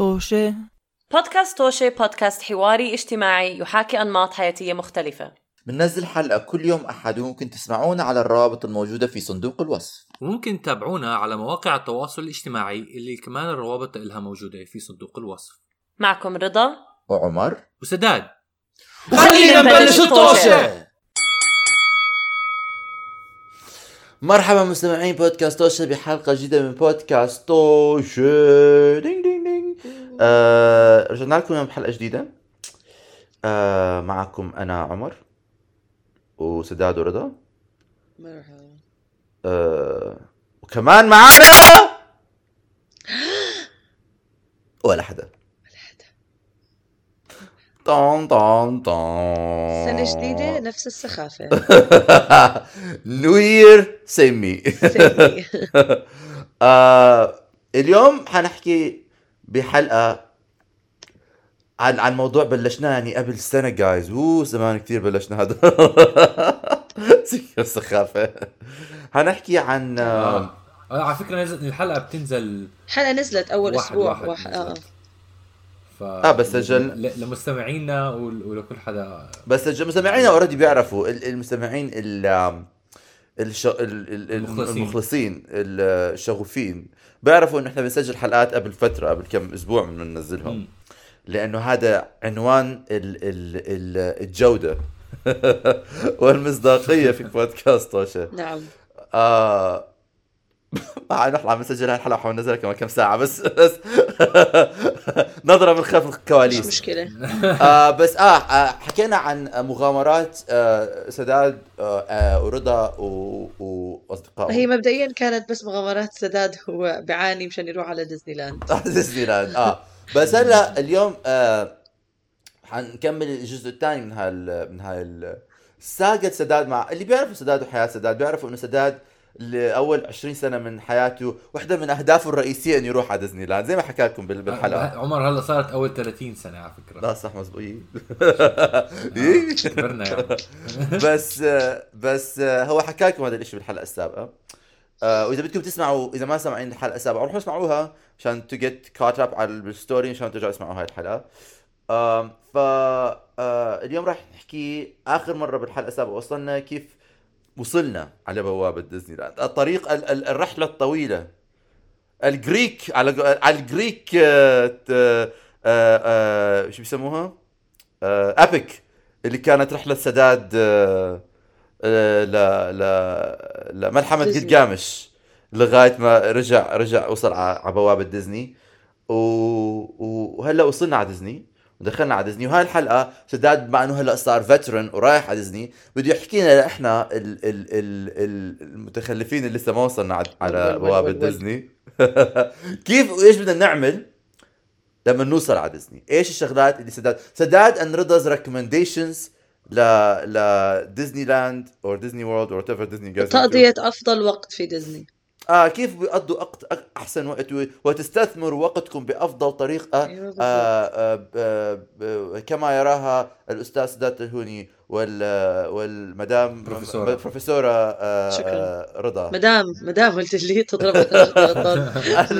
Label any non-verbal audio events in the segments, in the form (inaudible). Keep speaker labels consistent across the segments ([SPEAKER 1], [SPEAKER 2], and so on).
[SPEAKER 1] طوشة.
[SPEAKER 2] بودكاست طوشة بودكاست حواري اجتماعي يحاكي أنماط حياتية مختلفة.
[SPEAKER 3] بننزل حلقة كل يوم أحد وممكن تسمعونا على الروابط الموجودة في صندوق الوصف.
[SPEAKER 4] وممكن تتابعونا على مواقع التواصل الاجتماعي اللي كمان الروابط لها موجودة في صندوق الوصف.
[SPEAKER 2] معكم رضا.
[SPEAKER 3] وعمر.
[SPEAKER 4] وسداد.
[SPEAKER 2] خلينا نبلش الطوشة.
[SPEAKER 3] مرحبا مستمعين بودكاست طوشة بحلقة جديدة من بودكاست طوشة دينج دينج. آه رجعنا لكم اليوم بحلقة جديدة. آه معكم أنا عمر وسداد ورضا.
[SPEAKER 5] مرحبا.
[SPEAKER 3] آه وكمان معانا (gasps) ولا حدا. طون طون طون
[SPEAKER 5] سنة جديدة نفس السخافة.
[SPEAKER 3] نيو يير سيمي
[SPEAKER 5] سيمي.
[SPEAKER 3] اليوم حنحكي بحلقة عن عن موضوع بلشناه يعني قبل سنة جايز أوه زمان كثير بلشنا هذا (laughs) السخافة حنحكي عن آه
[SPEAKER 4] آه. على فكرة نزل الحلقة بتنزل
[SPEAKER 5] حلقة نزلت أول
[SPEAKER 4] واحد
[SPEAKER 5] أسبوع
[SPEAKER 4] واحد
[SPEAKER 5] واحد آه.
[SPEAKER 4] نزلت. ف...
[SPEAKER 3] آه، بس سجل.
[SPEAKER 4] ل- لمستمعينا ول- ولكل حدا
[SPEAKER 3] بس المستمعين اوريدي بيعرفوا ال- المستمعين ال الش... ال... ال...
[SPEAKER 4] المخلصين.
[SPEAKER 3] المخلصين الشغوفين بيعرفوا انه إحنا بنسجل حلقات قبل فترة قبل كم أسبوع من بننزلهم
[SPEAKER 4] مم.
[SPEAKER 3] لأنه هذا عنوان ال... ال... ال... الجودة (laughs) والمصداقية في بودكاست توشه
[SPEAKER 5] نعم
[SPEAKER 3] آه (laughs) مع إحنا عم نسجل هالحلقه وحننزلها كمان كم ساعة بس بس (laughs) نظرة من خلف
[SPEAKER 5] مش
[SPEAKER 3] الكواليس
[SPEAKER 5] مشكلة. (laughs)
[SPEAKER 3] آه بس آه, آه حكينا عن مغامرات آه سداد آه آه ورضا وأصدقائه.
[SPEAKER 5] هي مبدئيا كانت بس مغامرات سداد هو بيعاني مشان يروح على ديزني لاند
[SPEAKER 3] ديزني لاند آه. بس هلا اليوم آه حنكمل الجزء الثاني من هال من هاي ال- saga سداد مع اللي بيعرفوا سداد وحياة سداد بيعرفوا إنه سداد لأول 20 سنة من حياته واحدة من أهدافه الرئيسية إنه يروح على ديزني لاند زي ما حكى لكم بال- بالحلقة.
[SPEAKER 4] عمر هلا صارت أول 30 سنة على فكرة.
[SPEAKER 3] لا صح مزبوط (laughs)
[SPEAKER 4] كبرنا يا عمر. (laughs)
[SPEAKER 3] بس بس هو حكى لكم هذا الشيء بالحلقة السابقة. آه، وإذا بدكم تسمعوا إذا ما سمعين الحلقة السابقة روحوا اسمعوها عشان to get caught up على ال story عشان ترجعوا تسمعوا هاي الحلقة. ف آه، اليوم راح نحكي آخر مرة بالحلقة السابقة وصلنا كيف وصلنا على بوابة ديزني لاند الطريق ال- ال- الرحلة الطويلة ال Greek على على ال Greek آه، آه، آه، شو بيسموها؟ epic اللي كانت رحلة سداد ل ل لملحمه
[SPEAKER 5] ديزني.
[SPEAKER 3] جلجامش لغاية ما رجع رجع وصل على بوابة ديزني وهلأ وصلنا على ديزني ودخلنا على ديزني. وهاي الحلقة سداد مع إنه هلأ صار veteran ورايح على ديزني بده يحكي لنا إحنا ال... ال... ال... ال- المتخلفين اللي لسه ما وصلنا على,
[SPEAKER 5] بوابة.
[SPEAKER 3] ديزني. (laughs) كيف وايش بدنا نعمل لما نوصل على ديزني؟ إيش الشغلات اللي سداد سداد and رضا's recommendations ل ل ديزني لاند أو ديزني وورلد أو whatever ديزني جاز
[SPEAKER 5] تقضية أفضل وقت في ديزني.
[SPEAKER 3] آه كيف بيقضوا أحسن وقت وتستثمروا وقتكم بأفضل طريقة؟
[SPEAKER 5] أيوة بالضبط.
[SPEAKER 3] آه آه ب- كما يراها الأستاذ سداد الهوني وال والمدام
[SPEAKER 4] بروفيسورة.
[SPEAKER 3] بروفيسورة آه
[SPEAKER 5] شكراً.
[SPEAKER 3] آه رضا.
[SPEAKER 5] مدام مدام قلت لي تضرب (laughs)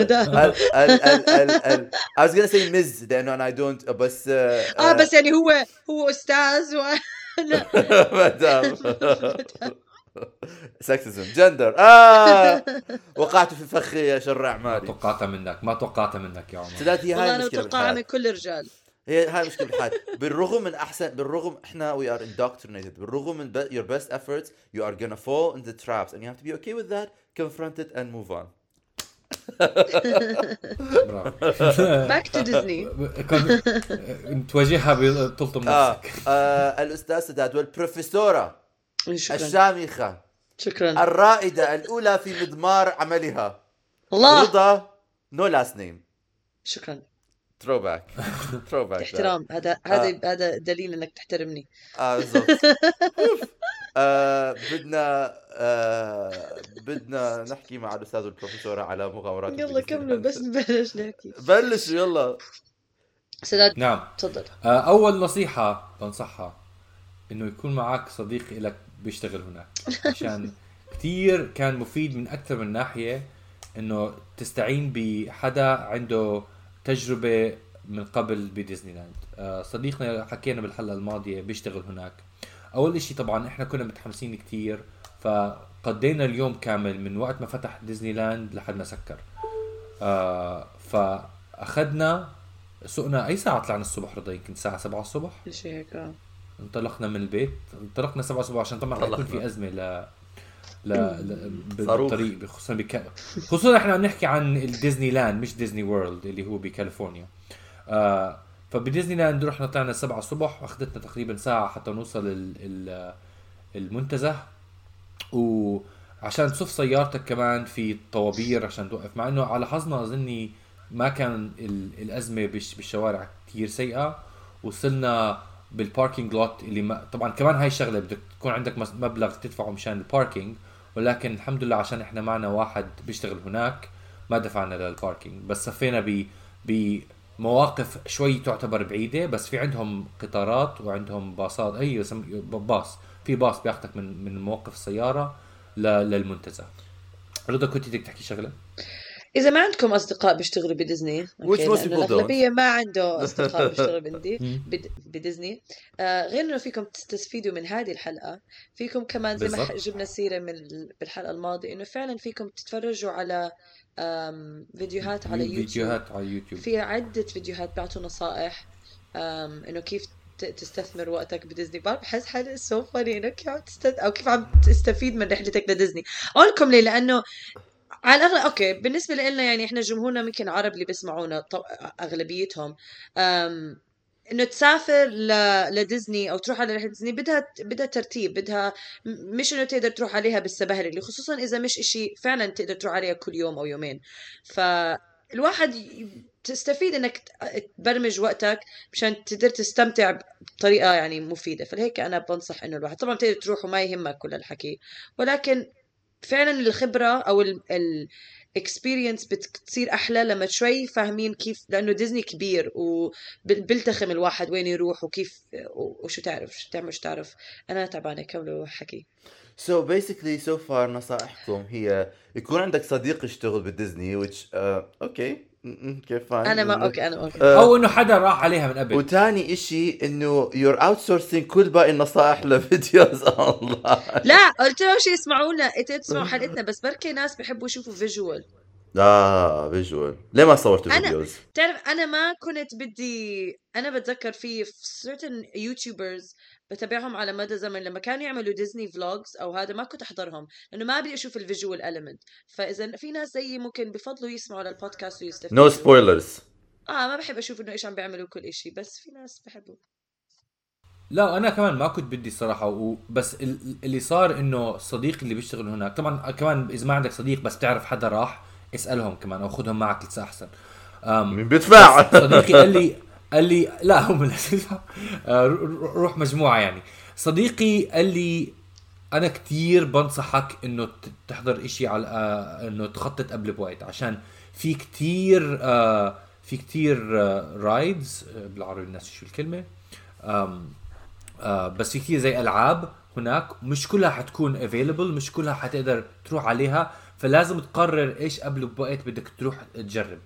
[SPEAKER 5] مدام
[SPEAKER 3] ال ال ال ال ال I was gonna say Ms لأنه أنا I don't بس آه
[SPEAKER 5] آه بس يعني هو هو أستاذ وأنا (laughs) (laughs)
[SPEAKER 3] مدام. (laughs) سكسزم جندر آه! وقعت في فخ يا شر
[SPEAKER 4] ما
[SPEAKER 3] اعمالي
[SPEAKER 4] توقعتها منك ما توقعتها منك يا عمر.
[SPEAKER 3] سداد هي
[SPEAKER 5] والله
[SPEAKER 3] هاي المشكلة
[SPEAKER 5] متوقعها من كل الرجال.
[SPEAKER 3] هي هاي المشكلة بالحياة. بالرغم من أحسن بالرغم إحنا we are indoctrinated. بالرغم من your best efforts you are gonna fall in the traps and you have to be okay with that confront it and move on.
[SPEAKER 5] back to
[SPEAKER 4] Disney تواجهها بتلطم
[SPEAKER 3] آه.
[SPEAKER 4] نفسك.
[SPEAKER 3] آه الأستاذ سداد والبروفيسورة.
[SPEAKER 5] شكرا.
[SPEAKER 3] الشامخه
[SPEAKER 5] شكرا.
[SPEAKER 3] الرائدة الأولى في مضمار عملها.
[SPEAKER 5] الله.
[SPEAKER 3] رضا no last name
[SPEAKER 5] شكرا.
[SPEAKER 3] throwback throwback
[SPEAKER 5] احترام. هذا هذا هذا دليل إنك تحترمني.
[SPEAKER 3] آه بالضبط. (laughs) آه بدنا آه بدنا نحكي مع الأستاذ والبروفيسوره على مغامرات
[SPEAKER 5] يلا كملوا بس نبلش نحكي.
[SPEAKER 3] بلشوا يلا.
[SPEAKER 5] سداد
[SPEAKER 4] نعم.
[SPEAKER 5] تفضل.
[SPEAKER 4] آه، أول نصيحة بنصحها. إنه يكون معك صديق لك بيشتغل هناك. عشان كثير كان مفيد من أكثر من ناحية إنه تستعين بحدا عنده تجربة من قبل بديزني لاند آه، صديقنا حكينا بالحلقة الماضية بيشتغل هناك. أول إشي طبعا إحنا كنا متحمسين كتير فقضينا اليوم كامل من وقت ما فتح ديزني لاند لحد ما سكر. آه فأخذنا سقنا أي ساعة طلعنا الصبح رضا؟ يمكن الساعة 7 الصبح.
[SPEAKER 5] شيء هيك آه.
[SPEAKER 4] انطلقنا من البيت انطلقنا 7 الصبح عشان طبعا حيكون في أزمة ل ل. بالطريق خصوصا بك... خصوصا إحنا عم نحكي عن الديزني لاند مش ديزني وورلد اللي هو بكاليفورنيا. آه فبديزني لاند رحنا طلعنا 7 الصبح أخذتنا تقريبا ساعة حتى نوصل ال... ال... المنتزه. وعشان تصف سيارتك كمان في طوابير عشان توقف مع إنه على حظنا أظني ما كان ال- الأزمة بالش- بالشوارع كتير سيئة. وصلنا بال parking lot اللي ما طبعا كمان هاي الشغلة بدك تكون عندك مبلغ تدفعه مشان ال parking ولكن الحمد لله عشان إحنا معنا واحد بيشتغل هناك ما دفعنا للباركينج بس صفينا ب بمواقف شوي تعتبر بعيدة بس في عندهم قطارات وعندهم باصات اي باص في باص بياخذك من من موقف السيارة للمنتزه. رضا كنت بدك تحكي شغلة؟
[SPEAKER 5] إذا ما عندكم أصدقاء بيشتغلوا بديزني
[SPEAKER 3] Which most people don't.
[SPEAKER 5] الأغلبية ما عنده أصدقاء (laughs) بيشتغلوا بدي بديزني. آه غير إنه فيكم تستفيدوا من هذه الحلقة فيكم كمان زي ما. جبنا سيرة من ال- بالحلقة الماضية إنه فعلا فيكم تتفرجوا على آم فيديوهات على يوتيوب.
[SPEAKER 4] فيديوهات على يوتيوب.
[SPEAKER 5] في عدة فيديوهات بيعطوا نصائح آم إنه كيف تستثمر وقتك بديزني. بارك بحس حالي so funny إنه كيف عم تست... أو كيف عم تستفيد من رحلتك لديزني أقول لكم ليه لأنه على الأغلب okay بالنسبة لنا يعني إحنا جمهورنا يمكن عرب اللي بيسمعونا طب... أغلبيتهم. أم... إنه تسافر ل... لديزني أو تروح على رحلة ديزني بدها بدها ترتيب بدها مش إنه تقدر تروح عليها بالسبهلله اللي خصوصا إذا مش إشي فعلا تقدر تروح عليها كل يوم أو يومين. فالواحد تستفيد إنك تبرمج وقتك مشان تقدر تستمتع بطريقة يعني مفيدة. فلهيك أنا بنصح إنه الواحد طبعا تقدر تروح وما يهمك كل الحكي. ولكن فعلا الخبرة أو ال experience بتصير أحلى لما شوي فاهمين كيف لأنه ديزني كبير وبيلتخم الواحد وين يروح وكيف وشو تعرف شو تعمل شو تعرف. أنا تعبانه كملوا حكي.
[SPEAKER 3] So basically so far نصائحكم هي يكون عندك صديق يشتغل بالديزني which uh, okay. كيف فاهم
[SPEAKER 5] أنا ما okay أنا okay.
[SPEAKER 3] آه،
[SPEAKER 4] أو إنه حدا راح عليها من قبل.
[SPEAKER 3] وتاني إشي إنه you're outsourcing كل باقي النصائح (laughs) ل videos online
[SPEAKER 5] لا قلت لهم شيء يسمعونا تسمعوا (laughs) حلقتنا بس بركي ناس بيحبوا يشوفوا visual
[SPEAKER 3] آه visual ليه ما صورتوا
[SPEAKER 5] أنا-
[SPEAKER 3] videos؟
[SPEAKER 5] تعرف أنا ما كنت بدي أنا بتذكر في certain YouTubers بتابعهم على مدى زمن لما كانوا يعملوا Disney vlogs أو هذا ما كنت أحضرهم لأنه ما بدي أشوف ال visual element فإذا في ناس زيي ممكن بفضلوا يسمعوا للبودكاست ويستفيدوا
[SPEAKER 3] no spoilers
[SPEAKER 5] آه ما بحب أشوف إنه إيش عم بيعملوا كل إشي بس في ناس بحبوا
[SPEAKER 4] لا أنا كمان ما كنت بدي الصراحه. بس ال- اللي صار إنه الصديق اللي بيشتغل هناك طبعا كمان إذا ما عندك صديق بس بتعرف حدا راح اسألهم كمان أو خذهم معك لسه أحسن.
[SPEAKER 3] مين بيدفع؟
[SPEAKER 4] صديقي قال لي (laughs) قال لي لا هم اللي آه، رو- روح مجموعة يعني. صديقي قال لي أنا كتير بنصحك إنه تحضر إشي على آه، إنه تخطط قبل بوقت عشان في كتير آه، في كتير آه، rides بالعربي الناس شو الكلمة. بس في كتير زي ألعاب هناك مش كلها حتكون available مش كلها حتقدر تروح عليها فلازم تقرر إيش قبل بوقت بدك تروح تجرب.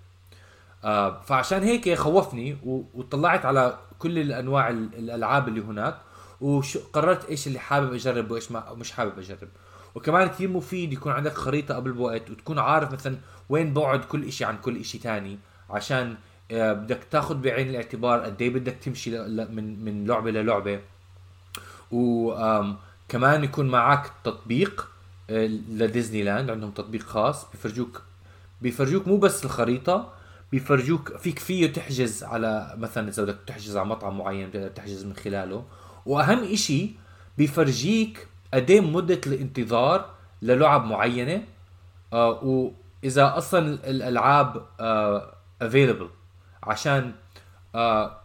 [SPEAKER 4] آه، فعشان هيك خوفني وطلعت على كل الأنواع ال- الألعاب اللي هناك وقررت إيش اللي حابب أجرب وإيش ما مش حابب أجرب. وكمان كثير مفيد يكون عندك خريطة قبل بوقت وتكون عارف مثلا وين بعد كل إشي عن كل إشي تاني عشان آه، بدك تاخذ بعين الاعتبار قد إيه بدك تمشي من من لعبة للعبة وكمان يكون معك تطبيق آه، لديزني لاند عندهم تطبيق خاص بيفرجوك بيفرجوك مو بس الخريطة بيفرجوك فيك فيه تحجز على مثلا إذا بدك تحجز على مطعم معين بتقدر تحجز من خلاله. وأهم إشي بيفرجيك قد إيه مدة الانتظار للعب معينة آه وإذا أصلا الألعاب آه available. عشان آه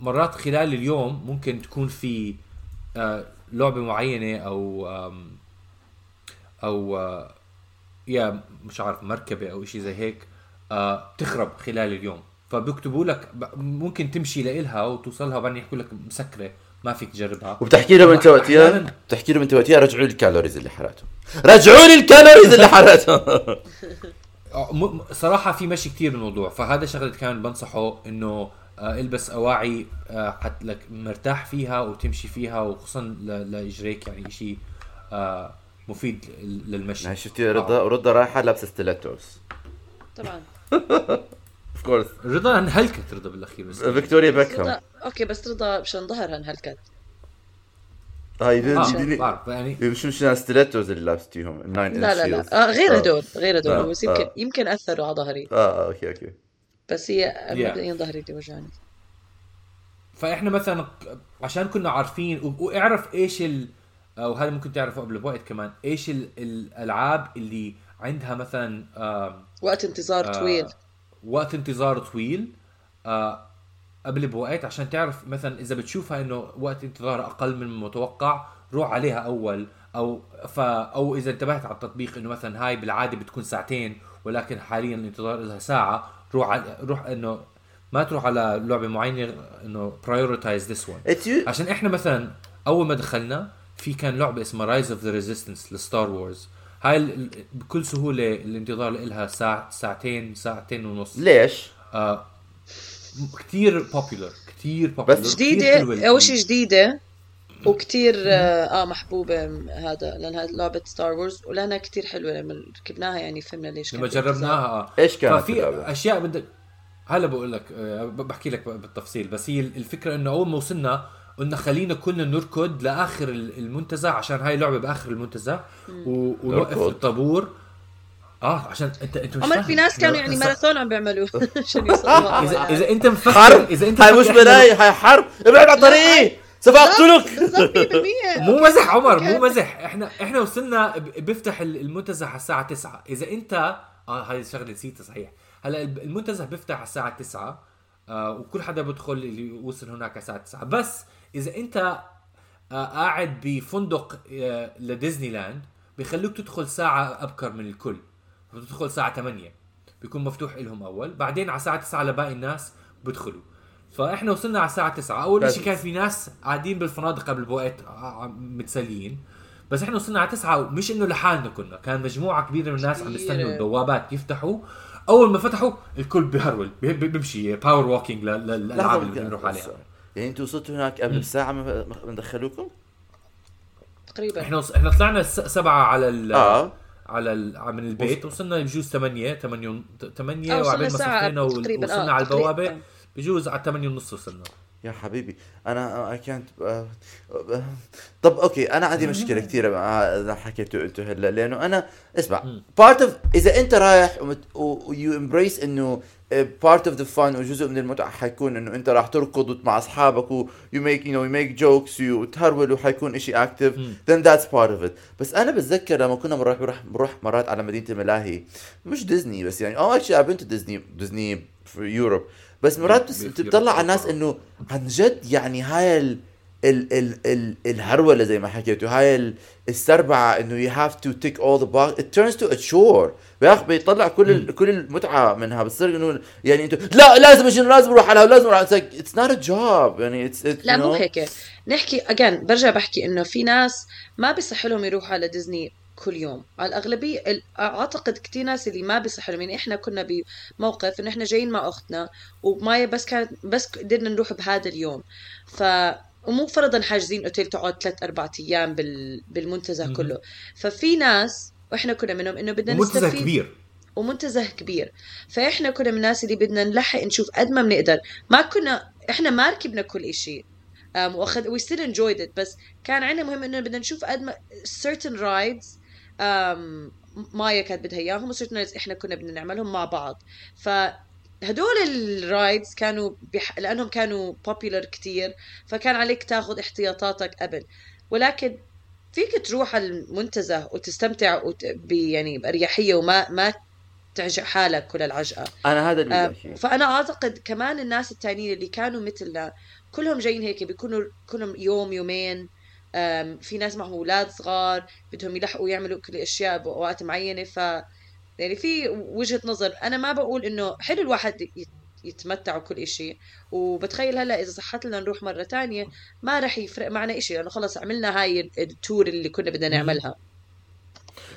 [SPEAKER 4] مرات خلال اليوم ممكن تكون في آه لعبة معينة أو أو آه يا مش عارف مركبة أو إشي زي هيك. آه تخرب خلال اليوم. فبيكتبوا لك ممكن تمشي لإلها وتوصلها وبعدين يحكوا لك مسكرة ما فيك تجربها.
[SPEAKER 3] وبتحكي لهم أنت وقتها؟ بتحكي لهم أنت وقتها؟ رجعوا لي ال calories اللي حرقتهم. رجعوا لي ال calories اللي حرقتهم. (laughs)
[SPEAKER 4] آه، صراحة في مشي كتير بالموضوع. فهذا شغلة كمان بنصحه إنه آه، البس أواعي آه، حت لك مرتاح فيها وتمشي فيها وخصوصا ل- لإجريك يعني شيء مفيد ل- للمشي.
[SPEAKER 3] شفتي رضا رضا رايحة لابسة stilettos
[SPEAKER 5] طبعا.
[SPEAKER 3] of course
[SPEAKER 4] رضا انهلكت رضا بالأخير بس.
[SPEAKER 3] فيكتوريا بيكهام.
[SPEAKER 5] okay بس رضا مشان ظهرها انهلكت.
[SPEAKER 3] هاي دي-
[SPEAKER 4] آه
[SPEAKER 3] دي- دي-
[SPEAKER 4] بعرف يعني.
[SPEAKER 3] مش مش stilettos اللي لابستيهم ال
[SPEAKER 5] nine لا
[SPEAKER 3] لا.
[SPEAKER 5] لا. آه غير
[SPEAKER 3] آه.
[SPEAKER 5] هدول غير
[SPEAKER 3] آه،
[SPEAKER 5] هدول بس يمكن
[SPEAKER 3] آه.
[SPEAKER 5] يمكن أثروا على ظهري.
[SPEAKER 3] آه آه، أوكي أوكي.
[SPEAKER 5] بس هي
[SPEAKER 4] Yeah.
[SPEAKER 5] مبدئيا ظهري اللي وجعني.
[SPEAKER 4] فإحنا مثلا عشان كنا عارفين وإعرف إيش ال وهذا ممكن تعرفه قبل بوقت كمان إيش ال- الألعاب اللي عندها مثلا آم،
[SPEAKER 5] وقت انتظار
[SPEAKER 4] آه،
[SPEAKER 5] طويل.
[SPEAKER 4] وقت انتظار طويل آه، قبل بوقت عشان تعرف مثلا إذا بتشوفها إنه وقت انتظار أقل من المتوقع روح عليها أول. أو ف أو إذا انتبهت على التطبيق إنه مثلا هاي بالعادة بتكون ساعتين ولكن حاليا الانتظار لها ساعة روح على روح إنه ما تروح على لعبة معينة إنه prioritize this one.
[SPEAKER 3] it's you
[SPEAKER 4] عشان إحنا مثلا أول ما دخلنا في كان لعبة اسمها Rise of the Resistance ل Star Wars. هاي ال- بكل سهولة الانتظار لها ساعه ساعتين ساعتين ونص
[SPEAKER 3] ليش؟
[SPEAKER 4] آه كثير popular كثير popular
[SPEAKER 3] بس
[SPEAKER 5] جديدة أول شيء جديدة وكتير آه, آه محبوبة م- هذا لأن هذه لعبة Star Wars ولأنها كتير حلوة لما ركبناها يعني فهمنا ليش
[SPEAKER 4] لما. جربناها آه
[SPEAKER 3] إيش كانت
[SPEAKER 4] ففي؟ أشياء بدك هلا بقول لك آه، بحكي لك بالتفصيل بس هي الفكرة إنه أول ما وصلنا قلنا خلينا كلنا نركض لآخر ال- المنتزه عشان هاي لعبة بآخر المنتزه. و- ونوقف
[SPEAKER 3] نركض.
[SPEAKER 4] الطابور. آه عشان انت أنت مش
[SPEAKER 5] عمر. في ناس كانوا يعني ماراثون عم بيعملوا. (laughs) (laughs) عشان يوصلوا
[SPEAKER 4] اذا إذا أنت مفكر
[SPEAKER 3] حرب.
[SPEAKER 4] إذا أنت
[SPEAKER 3] هاي مش play هاي حرب. ابعد عن طريقي سوف اقتلك
[SPEAKER 5] بالضبط 100% (laughs)
[SPEAKER 4] مو مزح عمر. مو مزح. إحنا إحنا وصلنا ب- بيفتح ال- المنتزه على الساعة 9 إذا انت آه هاي الشغلة نسيتها صحيح. هلا المنتزه بيفتح على الساعة 9 آه وكل حدا بدخل اللي وصل هناك على الساعة 9 بس إذا أنت آه قاعد بفندق آه لديزني لاند بيخلوك تدخل ساعة أبكر من الكل. بتدخل الساعة 8 بيكون مفتوح لهم أول. بعدين على الساعة 9 لباقي الناس بدخلوا فإحنا وصلنا على الساعة 9 أول
[SPEAKER 3] بس-
[SPEAKER 4] شيء كان في ناس قاعدين بالفنادق قبل بوقت ع- متسليين. بس إحنا وصلنا على 9 مش إنه لحالنا كنا. كان مجموعة كبيرة من الناس عم يستنوا
[SPEAKER 5] كبيرة.
[SPEAKER 4] البوابات يفتحوا. أول ما فتحوا الكل بيهرول بي- بي- بيمشي power walking للألعاب اللي بدنا نروح عليها.
[SPEAKER 3] يعني أنتوا وصلتوا هناك قبل بساعة ما ما دخلوكم؟
[SPEAKER 5] تقريبا.
[SPEAKER 4] إحنا وص... إحنا طلعنا سبعة على ال...
[SPEAKER 3] آه.
[SPEAKER 4] على ال... من البيت. وصلنا بجوز 8 8 8
[SPEAKER 5] آه، وصلنا
[SPEAKER 4] وعبين ما صفينا و-
[SPEAKER 5] تقريباً، آه،
[SPEAKER 4] وصلنا على. البوابة. بجوز على 8 ونص وصلنا.
[SPEAKER 3] يا حبيبي أنا اي كانت طب okay أنا عندي مشكلة (laughs) كثيرة مع اللي حكيته أنتم هلا لأنه أنا اسمع part of إذا أنت رايح و you embrace إنه part of the fun وجزء من المتعة حيكون إنه أنت راح تركض مع أصحابك و you make you know make jokes وتهرول وحيكون شيء active then that's part of it. بس أنا بتذكر لما كنا بنروح بروح مرات على مدينة الملاهي مش ديزني بس يعني آه actually to ديزني ديزني في Europe بس مرات بس بتطلع على الناس. إنه عن جد يعني هاي ال ال ال ال الهرولة زي ما حكيتوا هاي ال- السربعة إنه you have to tick all the box. It turns to a chore. بياخ بيطلع كل ال- كل المتعة منها. بتصير إنه يعني أنتوا لا لازم أجي لازم أروح على لازم أروح. It's not a job. يعني it's, it's
[SPEAKER 5] لا مو. هيك. نحكي اجان برجع بحكي إنه في ناس ما بيصح لهم يروحوا على ديزني. كل يوم. على الأغلبية ال- أعتقد كثير ناس اللي ما بيصح لهم يعني إحنا كنا بموقف انه إحنا جايين مع أختنا ومايا بس كانت بس قدرنا نروح بهذا اليوم. ف ومو فرضا حاجزين أوتيل تقعد ثلاث أربع أيام بال... بالمنتزه. كله. ففي ناس وإحنا كنا منهم إنه بدنا نستفيد.
[SPEAKER 4] كبير.
[SPEAKER 5] ومنتزه كبير. فإحنا كنا من الناس اللي بدنا نلحق نشوف قد ما بنقدر. ما كنا إحنا ما ركبنا كل um, واخذ we still enjoyed it بس كان عندنا مهم إنه بدنا نشوف قد ما certain rides um, مايا كانت بدها إياهم و certain rides إحنا كنا بدنا نعملهم مع بعض. فهدول الرايدز كانوا بح... لأنهم كانوا popular كتير فكان عليك تاخذ احتياطاتك قبل. ولكن فيك تروح على المنتزه وتستمتع وت... ب... يعني بأريحية وما ما تعجق حالك كل العجقة.
[SPEAKER 3] أنا هذا اللي
[SPEAKER 5] آه، فأنا أعتقد كمان الناس التانيين اللي كانوا مثلنا كلهم جايين هيك بيكونوا كلهم يوم يومين في ناس معهم أولاد صغار بدهم يلحقوا يعملوا كل الأشياء باوقات معينة ف يعني في وجهة نظر أنا ما بقول إنه حلو الواحد يت- يتمتع وكل إشي وبتخيل هلأ إذا صحت لنا نروح مرة تانية ما راح يفرق معنا إشي لأنه خلص عملنا هاي ال tour اللي كنا بدنا نعملها.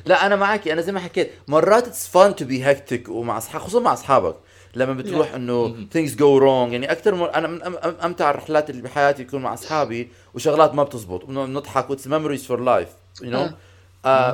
[SPEAKER 3] لا أنا معك أنا زي ما حكيت مرات it's fun to be hectic ومع أصحاب خصوصا مع أصحابك. لما بتروح إنه things go wrong. يعني أكثر مر... أنا من امتع الرحلات اللي بحياتي يكون مع أصحابي وشغلات ما بتزبط. وبنضحك و it's memories for life you
[SPEAKER 5] know.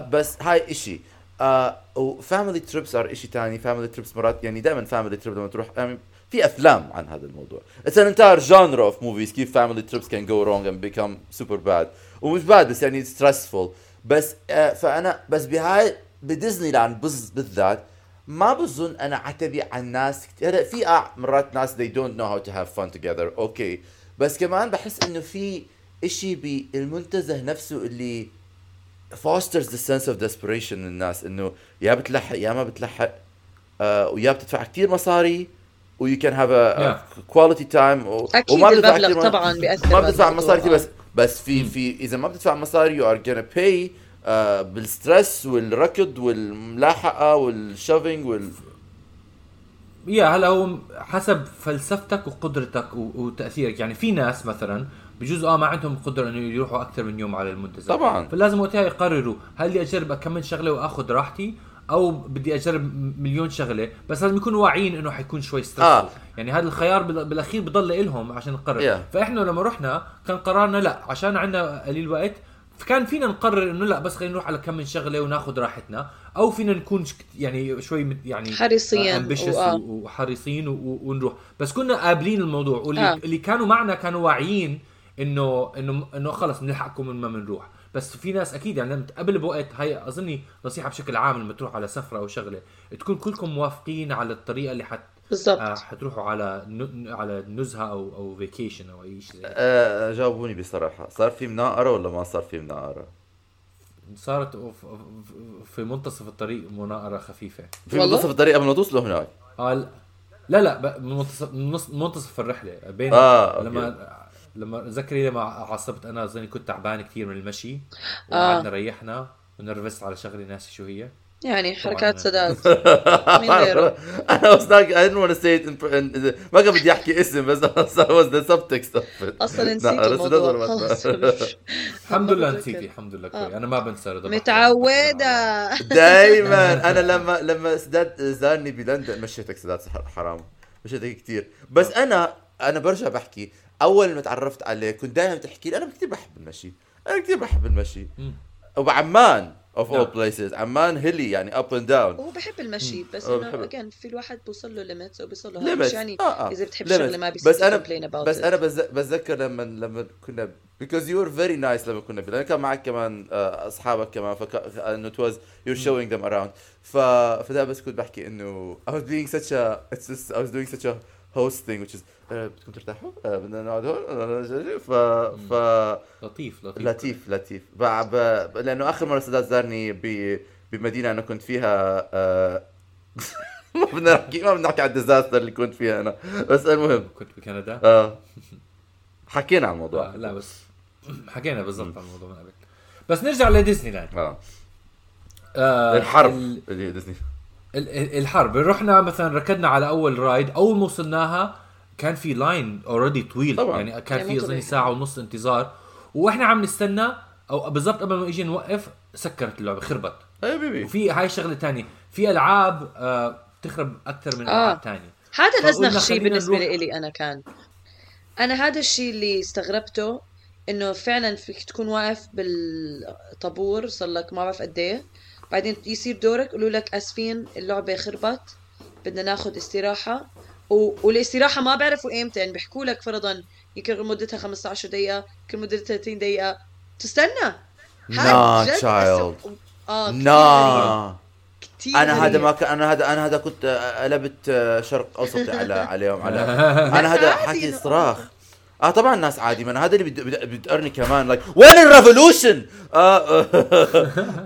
[SPEAKER 3] بس هاي إشي. آه و family trips are إشي تاني. family trips مرات يعني دائما family trip لما تروح يعني في أفلام عن هذا الموضوع. it's an entire genre of movies كيف family trips can go wrong and become super bad ومش bad بس يعني stressful بس آه فأنا بس بهاي بديزني لاند بالذات ما بظن أنا عتبي على الناس هلا في آه مرات ناس they don't know how to have fun together. okay. بس كمان بحس إنه في إشي بالمنتزه نفسه اللي fosters the sense of desperation للناس إنه يا بتلحق يا ما بتلحق آه ويا بتدفع كتير مصاري و you can have a,
[SPEAKER 4] Yeah.
[SPEAKER 3] a quality time. و...
[SPEAKER 5] أكيد
[SPEAKER 3] وما بتدفع
[SPEAKER 5] المبلغ
[SPEAKER 3] كتير
[SPEAKER 5] طبعاً بيأثر
[SPEAKER 3] ما بتدفع. مصاري بس بس في في إذا ما بتدفع مصاري you are gonna pay آه بال stress والركض والملاحقة وال shoving وال
[SPEAKER 4] يا هلا هو حسب فلسفتك وقدرتك وتأثيرك يعني في ناس مثلا بجوز آه ما عندهم قدرة إنه يروحوا أكثر من يوم على المنتزه
[SPEAKER 3] طبعاً.
[SPEAKER 4] فلازم وقتها يقرروا هل بدي أجرب أكمل شغلة وآخذ راحتي أو بدي أجرب مليون شغلة بس لازم يكونوا واعيين إنه حيكون شوي ستريس
[SPEAKER 3] آه.
[SPEAKER 4] يعني هذا الخيار بال- بالأخير بضل لهم عشان نقرر
[SPEAKER 3] Yeah.
[SPEAKER 4] فإحنا لما رحنا كان قرارنا لا عشان عندنا قليل وقت فكان فينا نقرر إنه لا بس خلينا نروح على كم من شغلة وناخذ راحتنا أو فينا نكون يعني شوي يعني
[SPEAKER 5] حريصين وآه.
[SPEAKER 4] و- وحريصين ونروح بس كنا قابلين الموضوع واللي
[SPEAKER 5] آه.
[SPEAKER 4] اللي كانوا معنا كانوا واعيين إنه إنه إنه خلص بنلحقكم من ما بنروح بس في ناس أكيد يعني لما قبل بوقت هاي أظني نصيحة بشكل عام لما تروح على سفرة أو شغلة تكون كلكم موافقين على الطريقة اللي حت
[SPEAKER 5] بالضبط.
[SPEAKER 4] آه حتروحوا على ن... على نزهة أو أو فيكيشن أو أي شيء زي هيك.
[SPEAKER 3] آه جاوبوني بصراحة. صار في مناقرة ولا ما صار في مناقرة؟
[SPEAKER 4] صارت ف- في منتصف الطريق مناقرة خفيفة.
[SPEAKER 3] في
[SPEAKER 5] والله؟
[SPEAKER 3] منتصف الطريق قبل ما توصلوا هناك؟
[SPEAKER 4] قال لا. لا ب- منتصف نص- منتصف الرحلة. بين
[SPEAKER 3] آه، أوكي.
[SPEAKER 4] لما لما ذكري لما عصبت أنا أظني كنت تعبان كثير من المشي.
[SPEAKER 5] آه.
[SPEAKER 4] وقعدنا ريحنا ونرفزت على شغله ناسي شو هي.
[SPEAKER 5] يعني. حركات سداد. (laughs) مين غيره؟
[SPEAKER 3] أنا was not I didn't want to say it in, in, ما كان بدي أحكي اسم بس (laughs) that was the subtext of it.
[SPEAKER 5] أصلا نسيت الموضوع. (laughs)
[SPEAKER 4] الحمد لله. نسيتي الحمد لله
[SPEAKER 5] آه.
[SPEAKER 4] كوي. أنا ما بنسى رضا
[SPEAKER 5] متعودة.
[SPEAKER 3] دايما. أنا لما لما سداد زارني بلندن مشيتك سداد حرام. مشيتك كثير بس أنا أنا برجع بحكي. أول ما تعرفت عليه كنت دائما تحكي لي. أنا كثير بحب المشي. أنا كثير بحب المشي. وبعمان.
[SPEAKER 4] of.
[SPEAKER 3] all places عمان hilly يعني up and down
[SPEAKER 5] هو بحب المشي بس
[SPEAKER 3] إنه
[SPEAKER 5] again في الواحد بوصل له limits وبيوصل له limits يعني
[SPEAKER 3] آه آه.
[SPEAKER 5] إذا بتحب. شغلة ما بيصير
[SPEAKER 3] بس
[SPEAKER 5] أنا
[SPEAKER 3] بس
[SPEAKER 5] it.
[SPEAKER 3] أنا بتذكر لما لما كنا because you were very nice لما كنا كان معك كمان آه، أصحابك كمان فك انه it was you're showing them around ف فده بس كنت بحكي إنه I was being such a it's just I was doing such a thing which is بدكم ترتاحوا آه، بدنا نقعد هون ف ف
[SPEAKER 4] لطيف لطيف.
[SPEAKER 3] لطيف لطيف. لأنه آخر مرة سداد زارني ب... بمدينة أنا كنت فيها آه... (laughs) ما بدنا نحكي ما بدنا نحكي على الديزاستر اللي كنت فيها أنا. بس المهم.
[SPEAKER 4] كنت بكندا
[SPEAKER 3] آه. حكينا عن الموضوع.
[SPEAKER 4] آه لا بس (clears throat) حكينا بالضبط عن الموضوع من قبل. بس نرجع لديزني لاند.
[SPEAKER 3] آه.
[SPEAKER 4] آه
[SPEAKER 3] الحرب.
[SPEAKER 4] ال-
[SPEAKER 3] اللي ديزني.
[SPEAKER 4] الحرب. رحنا مثلا ركضنا على أول ride. أول ما وصلناها كان في line already طويل.
[SPEAKER 3] طبعاً.
[SPEAKER 4] يعني كان
[SPEAKER 5] يعني
[SPEAKER 4] في
[SPEAKER 5] طبيعي.
[SPEAKER 4] ساعة ونص انتظار. وإحنا عم نستنى. أو بالضبط قبل ما أجي نوقف سكرت اللعبة خربت.
[SPEAKER 3] أي بيبي.
[SPEAKER 4] وفي هاي شغلة تانية. في ألعاب آه بتخرب أكثر من
[SPEAKER 5] آه.
[SPEAKER 4] العاب تانية.
[SPEAKER 5] هذا الازنخ شيء بالنسبة
[SPEAKER 4] نروح-
[SPEAKER 5] لي أنا كان. أنا هذا الشيء اللي استغربته إنه فعلا فيك تكون واقف بالطابور صار لك ما بعرف قد إيه. بعدين يصير دورك يقولوا لك آسفين اللعبة خربت بدنا ناخذ استراحة. و... والاستراحة ما بعرفوا إمتى يعني بيحكوا لك فرضا يمكن مدتها 15 دقيقة يمكن مدتها 30 دقيقة. تستنى.
[SPEAKER 3] نا تشايلد
[SPEAKER 5] آه.
[SPEAKER 3] نا
[SPEAKER 5] كتير.
[SPEAKER 3] أنا هذا. ما كان أنا هذا أنا هذا كنت قلبت شرق أوسطي على عليهم على (laughs) أنا هذا حكي صراخ. آه طبعا الناس عادي ما أنا هذا اللي بتقرني كمان لايك وين الريفولوشن؟ آه (laughs)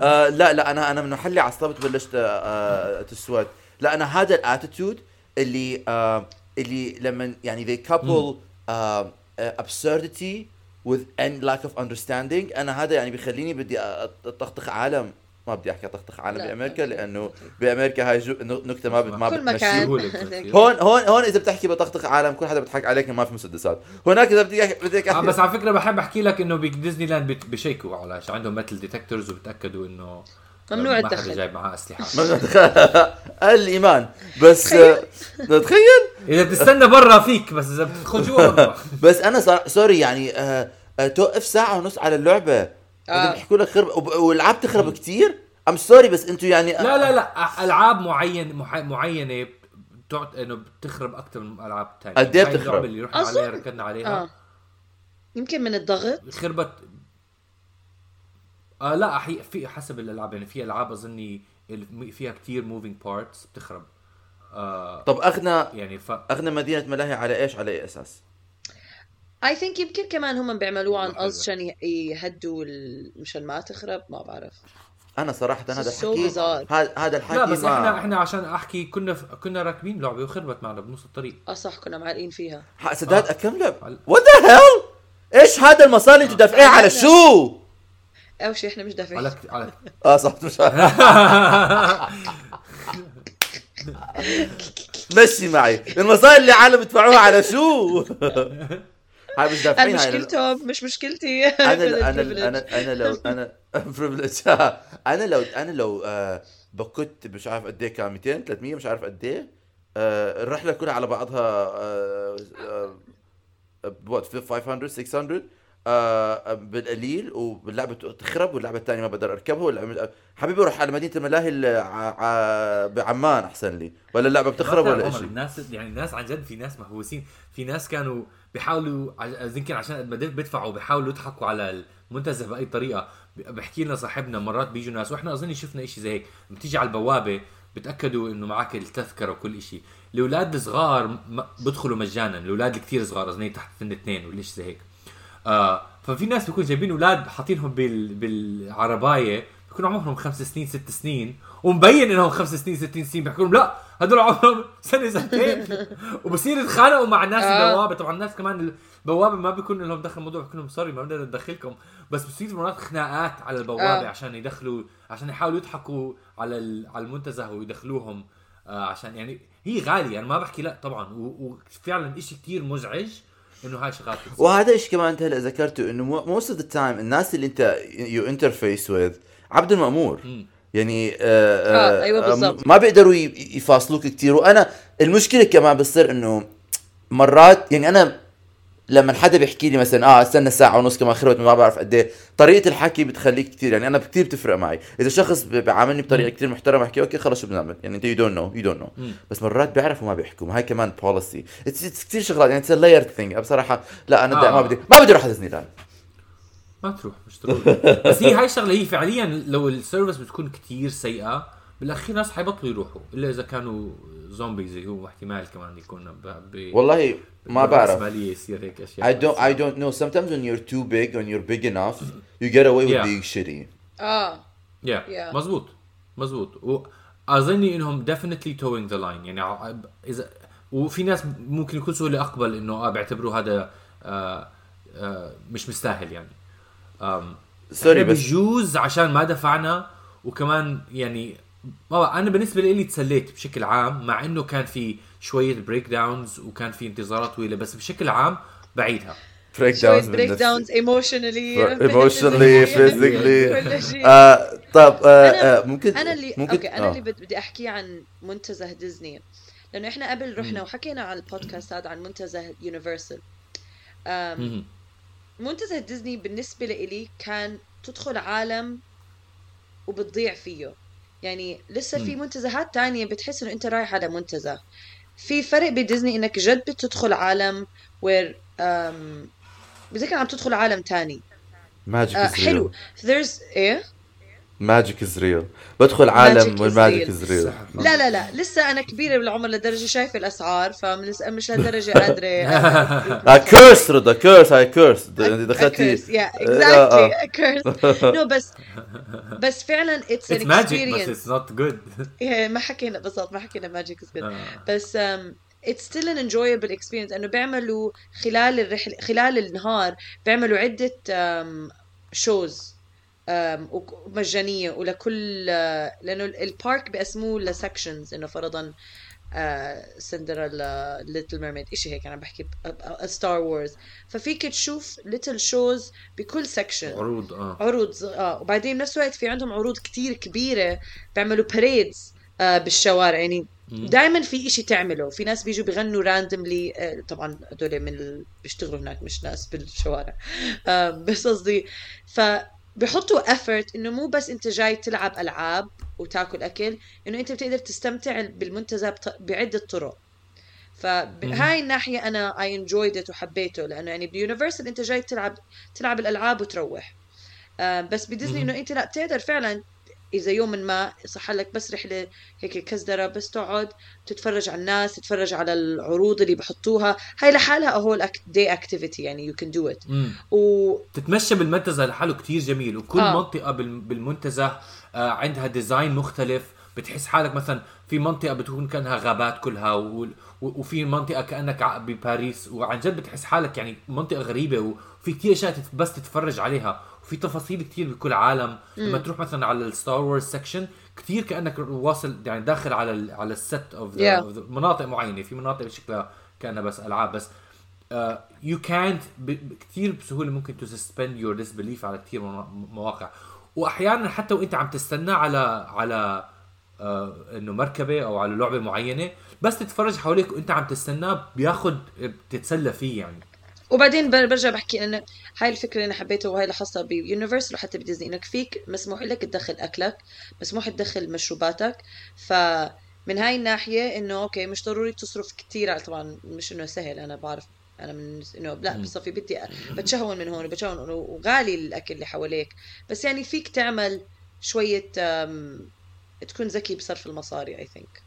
[SPEAKER 3] آه لا لا أنا أنا من محلي عصبت بلشت آه تسود لا أنا هذا الاتيتود اللي آه اللي لما يعني they couple آه absurdity with and lack of understanding أنا هذا يعني بيخليني بدي أطخطخ عالم. ما بدي أحكي اطخطخ عالم
[SPEAKER 5] لا، بأمريكا.
[SPEAKER 3] لأنه بأمريكا هاي جو- نكته ما بت- ما
[SPEAKER 5] كل
[SPEAKER 3] بتمشي
[SPEAKER 5] مكان. (laughs)
[SPEAKER 3] هون هون هون إذا بتحكي بطخطخ عالم كل حدا بيضحك عليك ما في مسدسات. هناك إذا بدي بدك
[SPEAKER 4] آه
[SPEAKER 3] أحكي
[SPEAKER 4] بس على فكرة بحب أحكي لك إنه بديزني لاند بت- بيشيكوا على عندهم metal detectors وبتأكدوا إنه
[SPEAKER 5] ممنوع
[SPEAKER 4] ما حدا
[SPEAKER 5] الدخل.
[SPEAKER 4] جايب معاه أسلحة. (laughs) (laughs)
[SPEAKER 3] الأمان. بس آه، تخيل.
[SPEAKER 4] إذا بتستنى برا فيك بس إذا بتدخل جوا ممنوع.
[SPEAKER 3] بس أنا صار sorry يعني آه آه توقف ساعة ونص على اللعبة.
[SPEAKER 5] آه.
[SPEAKER 3] آه. بيحكوا لك خرب والألعاب تخرب كثير I'm sorry بس أنتوا يعني
[SPEAKER 4] لا لا لا. ألعاب معين مح- معينة بتعط إنه بتخرب أكثر من ألعاب ثانية
[SPEAKER 3] قد
[SPEAKER 4] هاي
[SPEAKER 3] بتخرب؟
[SPEAKER 4] اللي رحنا عليها ركضنا عليها.
[SPEAKER 5] آه. يمكن من الضغط.
[SPEAKER 4] خربت. آه لا أحي... في حسب الألعاب. يعني في ألعاب أظني ال- فيها كتير moving parts بتخرب. آه
[SPEAKER 3] طب اغنى
[SPEAKER 4] يعني ف
[SPEAKER 3] أغنى مدينة ملاهي على إيش؟ على اي أساس؟
[SPEAKER 5] I think يمكن كمان هم بيعملوه عن قصد. عشان يهدوا ال- مشان ما تخرب ما بعرف.
[SPEAKER 3] أنا صراحة هذا الحكي. هذا هذا الحكي
[SPEAKER 4] لا بس
[SPEAKER 3] ما
[SPEAKER 4] إحنا إحنا عشان أحكي كنا ف... كنا راكبين لعبة وخربت معنا بنص الطريق.
[SPEAKER 5] آه صح كنا معلقين فيها.
[SPEAKER 3] سداد أكمل.
[SPEAKER 4] هل-
[SPEAKER 3] what the hell إيش هذا المصاري اللي أنتوا دافعين على شو؟
[SPEAKER 5] أول شيء إحنا مش دافعين.
[SPEAKER 4] على على (laughs)
[SPEAKER 3] آه صح مش (laughs) مشي معي. المصاري اللي العالم بيدفعوها على شو؟ (laughs) هاي مش
[SPEAKER 5] أنا
[SPEAKER 3] دافعين هاي
[SPEAKER 5] مشكلتهم مش مشكلتي.
[SPEAKER 3] أنا أنا (laughs) أنا أنا لو (laughs) أنا. (laughs) أنا لو أنا لو آه، بكت مش عارف قد إيه كان 200 300 مش عارف قد إيه آه، الرحلة كلها على بعضها what 500 600 آه، بالقليل واللعبه تخرب واللعبة الثانية ما بقدر أركبها واللعبة حبيبي أروح على مدينة الملاهي بعمان أحسن لي. ولا اللعبة بتخرب ولا شيء
[SPEAKER 4] الناس يعني الناس عن جد في ناس مهووسين. في ناس كانوا بيحاولوا يمكن عشان قد ما دف- بيدفعوا بيحاولوا يضحكوا على المنتزه بأي طريقة. بحكي لنا صاحبنا مرات بيجوا ناس وإحنا أظن شفنا إشي زي هيك. بتيجي على البوابة بتأكدوا إنه معك التذكرة وكل إشي. الأولاد الصغار بدخلوا مجانا. الأولاد الكثير صغار أظن تحت سن اثنين ولا شيء زي هيك. آه ففي ناس بيكون جايبين أولاد حاطينهم بال بالعرباية بيكون عمرهم خمس سنين ست سنين ومبين إنهم خمس سنين ست سنين بيحكوا لهم لا هدول عمرهم سنة سنتين (laughs) وبصير يتخانقوا مع الناس
[SPEAKER 5] آه.
[SPEAKER 4] البوابة طبعا الناس كمان البوابة ما بيكون لهم دخل الموضوع بيحكوا لهم سوري ما بدنا ندخلكم بس بصير مرات خناقات على البوابة
[SPEAKER 5] آه.
[SPEAKER 4] عشان يدخلوا عشان يحاولوا يضحكوا على ال- على المنتزه ويدخلوهم آه عشان يعني هي غالية أنا ما بحكي لا طبعا وفعلا إشي كتير مزعج إنه هاي شغلات.
[SPEAKER 3] وهذا الشيء كمان أنت هلأ ذكرته إنه most of the time الناس اللي أنت you interface with عبد المأمور. يعني آه
[SPEAKER 5] آه، أيوة
[SPEAKER 3] آه. ما بيقدروا يفاصلوك كثير وأنا المشكلة كمان بتصير إنه مرات يعني أنا لما حدا بيحكي لي مثلا آه استنى ساعة ونص كمان خربت ما بعرف قد إيه طريقة الحكي بتخليك كثير يعني أنا كثير بتفرق معي. إذا شخص بيعاملني بطريقة كثير محترمة أحكي okay خلص شو بنعمل يعني أنت you don't know you don't know بس مرات بيعرفوا ما بيحكوا. هاي كمان policy it's كثير شغلات. يعني it's لاير thing بصراحة لا أنا
[SPEAKER 4] آه.
[SPEAKER 3] ما بدي ما بدي أروح على ديزني لاند
[SPEAKER 4] ما تروح مش تروح بس هي هاي الشغلة هي فعليا لو ال service بتكون كتير سيئة بالأخير ناس حيبطلوا يروحوا إلا إذا كانوا zombies اللي هو احتمال كمان يكون ب... ب...
[SPEAKER 3] والله ما بعرف.
[SPEAKER 4] بالرأسمالية يصير هيك أشياء
[SPEAKER 3] I don't I don't know. Sometimes when you're too big when you're big enough you get away with
[SPEAKER 4] Yeah.
[SPEAKER 3] being shitty.
[SPEAKER 5] آه.
[SPEAKER 4] Yeah
[SPEAKER 5] Yeah.
[SPEAKER 4] مزبوط مزبوط واظني إنهم definitely towing the line. يعني اذا وفي ناس ممكن يكون سهل أقبل إنه آه بيعتبروا هذا آه آه مش مستاهل يعني. sorry
[SPEAKER 3] بس
[SPEAKER 4] بجوز عشان ما دفعنا وكمان يعني ما أنا بالنسبة لي تسليت بشكل عام مع إنه كان في شوية breakdowns وكان في انتظارات طويلة بس بشكل عام بعيدها.
[SPEAKER 5] شوية
[SPEAKER 3] downs
[SPEAKER 5] بريك. داونز ايموشنالي شيء.
[SPEAKER 3] آه طب آه
[SPEAKER 5] أنا-
[SPEAKER 3] آه ممكن
[SPEAKER 5] أنا اللي
[SPEAKER 3] ممكن
[SPEAKER 5] okay أنا
[SPEAKER 3] آه.
[SPEAKER 5] اللي بد- بدي أحكي عن منتزه ديزني. لأنه إحنا قبل رحنا وحكينا على البودكاست هذا عن منتزه يونيفرسال. منتزه ديزني بالنسبة لإلي كان تدخل عالم وبتضيع فيه. يعني لسه في منتزهات تانية بتحس إنه أنت رايح على منتزه. في فرق بديزني إنك جد بتدخل عالم وير um, بذكر عم تدخل عالم تاني.
[SPEAKER 3] ماجيك
[SPEAKER 5] آه
[SPEAKER 3] از
[SPEAKER 5] حلو. there's إيه؟
[SPEAKER 3] ماجيك از ريل بدخل عالم والماجيك. از ريل.
[SPEAKER 5] لا لا لا. لسه أنا كبيرة بالعمر لدرجة شايفة الأسعار فمش مش لهالدرجه قادره
[SPEAKER 3] كيرس رضا كيرس هاي كيرس دخلتي
[SPEAKER 5] exactly
[SPEAKER 3] آه.
[SPEAKER 5] a curse. No بس (laughs) بس فعلا experience
[SPEAKER 4] بس it's not good. (laughs)
[SPEAKER 5] إيه، ما حكينا بالضبط ما حكينا magic is
[SPEAKER 4] آه.
[SPEAKER 5] بس it's still an enjoyable experience. أنه بيعملوا خلال الرحله خلال النهار بيعملوا عدة um, ومجانيه ولكل uh, لأنه ال park بيقسموه ل sections إنه فرضا سندريلا ليتل ميرميد إشي هيك أنا بحكي ستار وورز ففيك تشوف little shows بكل section
[SPEAKER 4] عروض آه.
[SPEAKER 5] عروض آه. وبعدين بنفس الوقت في عندهم عروض كتير كبيرة بيعملوا parades آه بالشوارع. يعني دائما في إشي تعمله. في ناس بيجوا بيغنوا randomly آه طبعا هدول من ال... بيشتغلوا هناك مش ناس بالشوارع. آه بس قصدي فبحطوا effort إنه مو بس أنت جاي تلعب ألعاب وتاكل أكل إنه أنت بتقدر تستمتع بالمنتزه. بعدة طرق. فبهاي الناحية أنا I enjoyed it وحبيته لأنه يعني بيونيفرسال أنت جاي تلعب تلعب الألعاب وتروح. آه، بس بديزني إنه أنت لا بتقدر فعلا إذا يوم ما صح لك بس رحلة هيك كزدره بس تقعد تتفرج على الناس تتفرج على العروض اللي بحطوها. هاي لحالها whole day activity يعني you can do
[SPEAKER 4] it.
[SPEAKER 5] و
[SPEAKER 4] تتمشى بالمنتزه لحاله كتير جميل. وكل
[SPEAKER 5] آه.
[SPEAKER 4] منطقة بال- بالمنتزه آه عندها design مختلف. بتحس حالك مثلا في منطقة بتكون كأنها غابات كلها و... وفي منطقة كأنك ع- بباريس. وعن جد بتحس حالك يعني منطقة غريبة. وفي كتير أشياء تت- بس تتفرج عليها. وفي تفاصيل كتير بكل عالم. لما تروح مثلا على الستار وورز section كتير كأنك واصل يعني داخل على ال على ال set of
[SPEAKER 5] Yeah.
[SPEAKER 4] مناطق معينة في مناطق شكلها كأنها بس ألعاب بس. يو كانت كثير بسهولة ممكن to suspend your disbelief على كثير مواقع. واحيانا حتى وإنت عم تستنى على على آه إنه مركبة أو على لعبة معينة بس تتفرج حواليك وإنت عم تستناه بياخد بتتسلى فيه يعني.
[SPEAKER 5] وبعدين بر- برجع بحكي انه هاي الفكرة اللي أنا حبيتها وهي لاحظتها ب Universal وحتى بديزني انك فيك مسموح لك تدخل أكلك مسموح تدخل مشروباتك. فمن هاي الناحية إنه okay مش ضروري تصرف كثير طبعا مش إنه سهل أنا بعرف أنا من إنه لا بصفي بدي بتشهون من هون وبتشهون من هون وغالي الأكل اللي حواليك. بس يعني فيك تعمل شوية تكون ذكي بصرف المصاري I
[SPEAKER 4] think.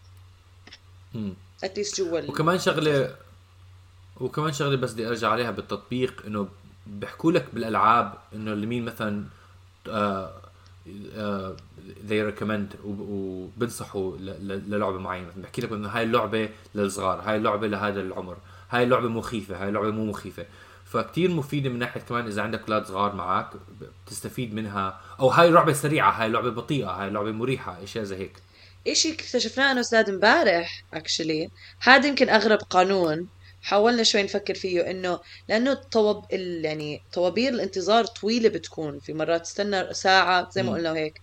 [SPEAKER 5] اتليست جوا
[SPEAKER 4] وكمان شغلة وكمان شغلة بس بدي أرجع عليها بالتطبيق إنه بيحكوا لك بالألعاب إنه اللي مين مثلا آه they recommend وب- وبنصحوا للعبة معينة. مثلا بحكي لك إنه هاي اللعبة للصغار هاي اللعبة لهذا العمر هاي اللعبة مخيفة هاي اللعبة مو مخيفة. فكتير مفيدة من ناحية كمان إذا عندك أولاد صغار معك بتستفيد منها. أو هاي لعبة سريعة هاي لعبة بطيئة هاي لعبة مريحة أشياء زي هيك.
[SPEAKER 5] إشي اكتشفناه أنا واستاذ إمبارح actually هذا يمكن أغرب قانون. حاولنا شوي نفكر فيه إنه لأنه الطوب ال... يعني طوابير الانتظار طويلة بتكون. في مرات تستنى ساعة زي ما. قلنا وهيك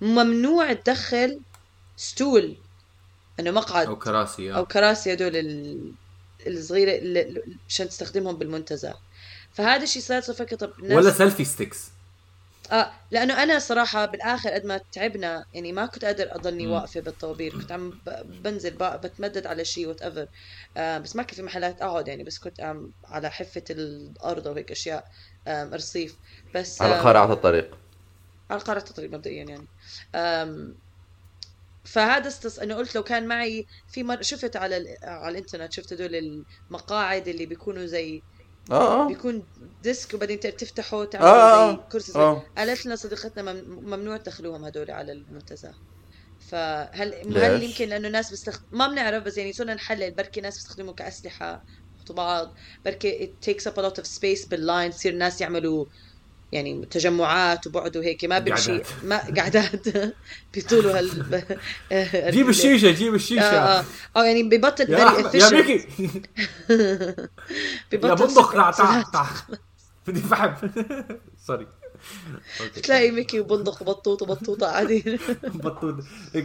[SPEAKER 5] ممنوع تدخل stool. إنه مقعد.
[SPEAKER 4] أو كراسي
[SPEAKER 5] أو
[SPEAKER 4] آه.
[SPEAKER 5] كراسي هدول ال- الصغيرة عشان تستخدمهم بالمنتزه. فهذا الشيء صار فكر طب الناس
[SPEAKER 4] ولا selfie sticks
[SPEAKER 5] آه لأنه أنا صراحة بالآخر قد ما تعبنا يعني ما كنت قادر
[SPEAKER 4] أضلني.
[SPEAKER 5] واقفة بالطوابير كنت عم بنزل بقى بتمدد على شيء وات ايفر آه بس ما كان في محلات أقعد يعني بس كنت عم على حفة الأرض وهيك أشياء رصيف. بس
[SPEAKER 3] على
[SPEAKER 5] آم،
[SPEAKER 3] قارعة الطريق.
[SPEAKER 5] على قارة الطريق مبدئيا يعني. فهذا استص... أنا قلت لو كان معي في مر... شفت على ال... على الإنترنت شفت هدول المقاعد اللي بيكونوا زي
[SPEAKER 3] آه آه.
[SPEAKER 5] بيكون ديسك وبعدين تفتحه تعمل
[SPEAKER 3] آه، آه.
[SPEAKER 5] كرسي صغير
[SPEAKER 3] آه.
[SPEAKER 5] قالت لنا صديقتنا مم... ممنوع تدخلوهم هدول على المنتزه؟ فهل هل؟ يمكن لأنه ناس بستخدم ما بنعرف بس يعني صرنا نحلل. بركي ناس بيستخدموا كأسلحة بعض. بركي it takes up a lot of space بال line يصير الناس يعملوا يعني تجمعات وبعد وهيك ما
[SPEAKER 4] قعدات.
[SPEAKER 5] ما (laughs) قعدات. بيطولوا هال (laughs)
[SPEAKER 4] جيب الشيشة جيب
[SPEAKER 5] آه
[SPEAKER 4] الشيشة.
[SPEAKER 5] آه آه. يعني ببطل
[SPEAKER 4] يا يا ميكي. (laughs)
[SPEAKER 5] ببطل
[SPEAKER 4] يا بندق تعال تعال. بدي فحم. sorry.
[SPEAKER 5] تلاقي ميكي وبندق وبطوط وبطوطة قاعدين.
[SPEAKER 4] بطوط. هيك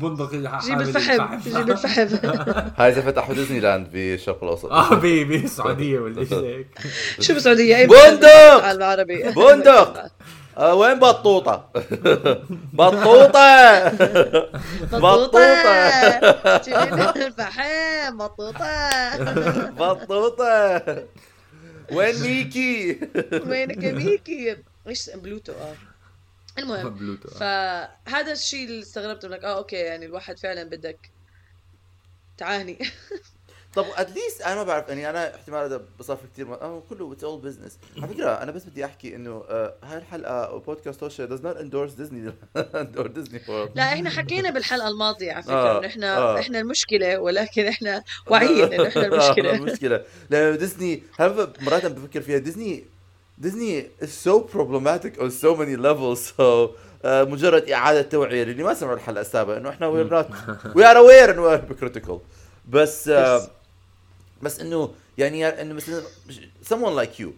[SPEAKER 4] بندق
[SPEAKER 5] جيب الفحم جيب الفحم. (laughs)
[SPEAKER 3] هاي زي فتحوا ديزني لاند بالشرق الأوسط.
[SPEAKER 4] آه بي بالسعودية ولا هيك. (laughs)
[SPEAKER 5] شو بالسعودية؟ أي
[SPEAKER 3] بندق!
[SPEAKER 5] على العربي.
[SPEAKER 3] بندق! (laughs) آه وين بطوطة؟ بطوطة!
[SPEAKER 5] بطوطة! جيب لنا الفحم بطوطة.
[SPEAKER 3] بطوطة! وين ميكي؟
[SPEAKER 5] وينك يا ميكي؟ إيش بلوتو آه. المهم
[SPEAKER 4] بلوتو آه.
[SPEAKER 5] فهذا الشيء اللي استغربته لك آه okay يعني الواحد فعلا بدك تعاني. (laughs)
[SPEAKER 3] طب at least أنا ما بعرف يعني أنا احتمال هذا بصفي كثير آه كله it's all business على فكرة أنا بس بدي أحكي إنه آه هاي الحلقة بودكاست توشا does not endorse ديزني or ديزني وورلد
[SPEAKER 5] لا إحنا حكينا بالحلقة الماضية على فكرة
[SPEAKER 3] آه،
[SPEAKER 5] إنه إحنا
[SPEAKER 3] آه.
[SPEAKER 5] إحنا المشكلة ولكن إحنا واعيين إنه إحنا (laughs) المشكلة.
[SPEAKER 3] المشكلة. لأنه ديزني هل مرات بفكر فيها ديزني ديزني is so problematic on so many levels so آه، مجرد إعادة توعية للي ما سمعوا الحلقة السابقة إنه إحنا we're not (laughs) we are aware انه we're hypocritical بس آه
[SPEAKER 5] بس.
[SPEAKER 3] بس إنه يعني إنه مثلا someone like you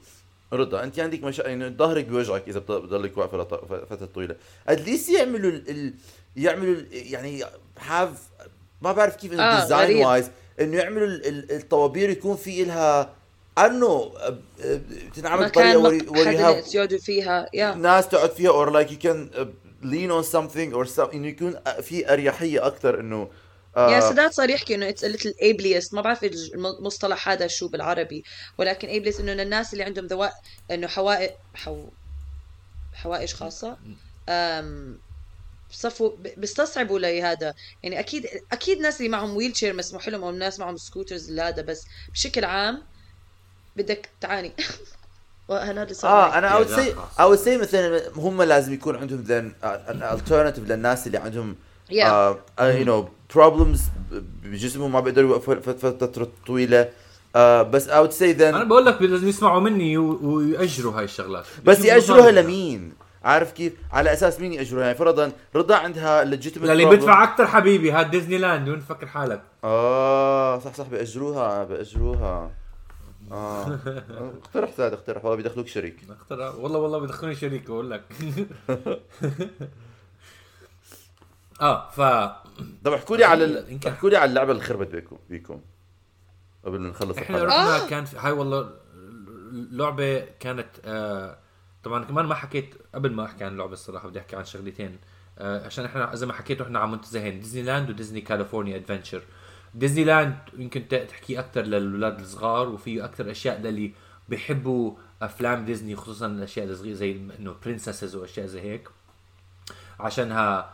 [SPEAKER 3] رضا أنت عندك مشا... يعني ظهرك بيوجعك إذا بت- بتضلك واقفة فترة طويلة at least يعملوا ال... ال... يعملوا ال... يعني have ما بعرف كيف إنه
[SPEAKER 5] آه،
[SPEAKER 3] design
[SPEAKER 5] غريب.
[SPEAKER 3] wise إنه يعملوا ال... ال- الطوابير يكون في لها أنه تنعمل بطريقه وري... وريها
[SPEAKER 5] يقعدوا فيها يا
[SPEAKER 3] ناس تقعد فيها or like you can uh, lean on something or some إنه يكون في أريحية أكثر إنه
[SPEAKER 5] yeah سداد صار يحكي انه it's little ableist. ما بعرف المصطلح هذا شو بالعربي. ولكن ableist إنه الناس اللي عندهم ذوي إنه حوائج حو... حوائج خاصة أم... صفوا ب- بيستصعبوا لي هذا. يعني أكيد أكيد ناس اللي معهم wheelchair مسموح لهم أو الناس معهم scooters هذا بس بشكل عام بدك تعاني (laughs) وهنا اللي صار معي.
[SPEAKER 3] آه
[SPEAKER 4] أنا خلاص.
[SPEAKER 3] I would say مثلا هم لازم يكون عندهم an alternative للناس اللي عندهم
[SPEAKER 5] Yeah.
[SPEAKER 3] uh, uh, you know problems ب- بجسمهم ما بيقدروا يوقفوا فت- فترة طويلة uh, بس I would say
[SPEAKER 4] أنا
[SPEAKER 3] then
[SPEAKER 4] بقول لك لازم يسمعوا مني ويأجروا هاي الشغلات
[SPEAKER 3] بس يأجروها. لمين؟ عارف كيف؟ على أساس مين يأجروها؟ يعني فرضا رضا عندها legitimate
[SPEAKER 4] للي
[SPEAKER 3] problem.
[SPEAKER 4] بدفع أكثر حبيبي هاد ديزني لاند وين فكر حالك
[SPEAKER 3] آه صح صح بأجروها بأجروها آه. اقترح زاد اقترح. والله بيدخلوك شريك.
[SPEAKER 4] اختار والله والله بدخلوني شريك بقول لك. (laughs) آه ف
[SPEAKER 3] طب احكوا لي على احكوا لي على اللعبة اللي خربت بيكم بيكم. قبل ما نخلص إحنا
[SPEAKER 4] رحنا كان في هاي والله لعبة كانت آه طبعا كمان ما حكيت قبل ما أحكي عن اللعبة الصراحة بدي أحكي عن شغلتين. آه عشان إحنا زي ما حكيت إحنا على منتزهين. ديزني لاند وديزني كاليفورنيا Adventure ديزني لاند يمكن تحكي أكثر للاولاد الصغار وفيه أكثر أشياء للي بيحبوا أفلام ديزني خصوصا الأشياء الصغيرة زي إنه princesses وأشياء زي هيك. عشانها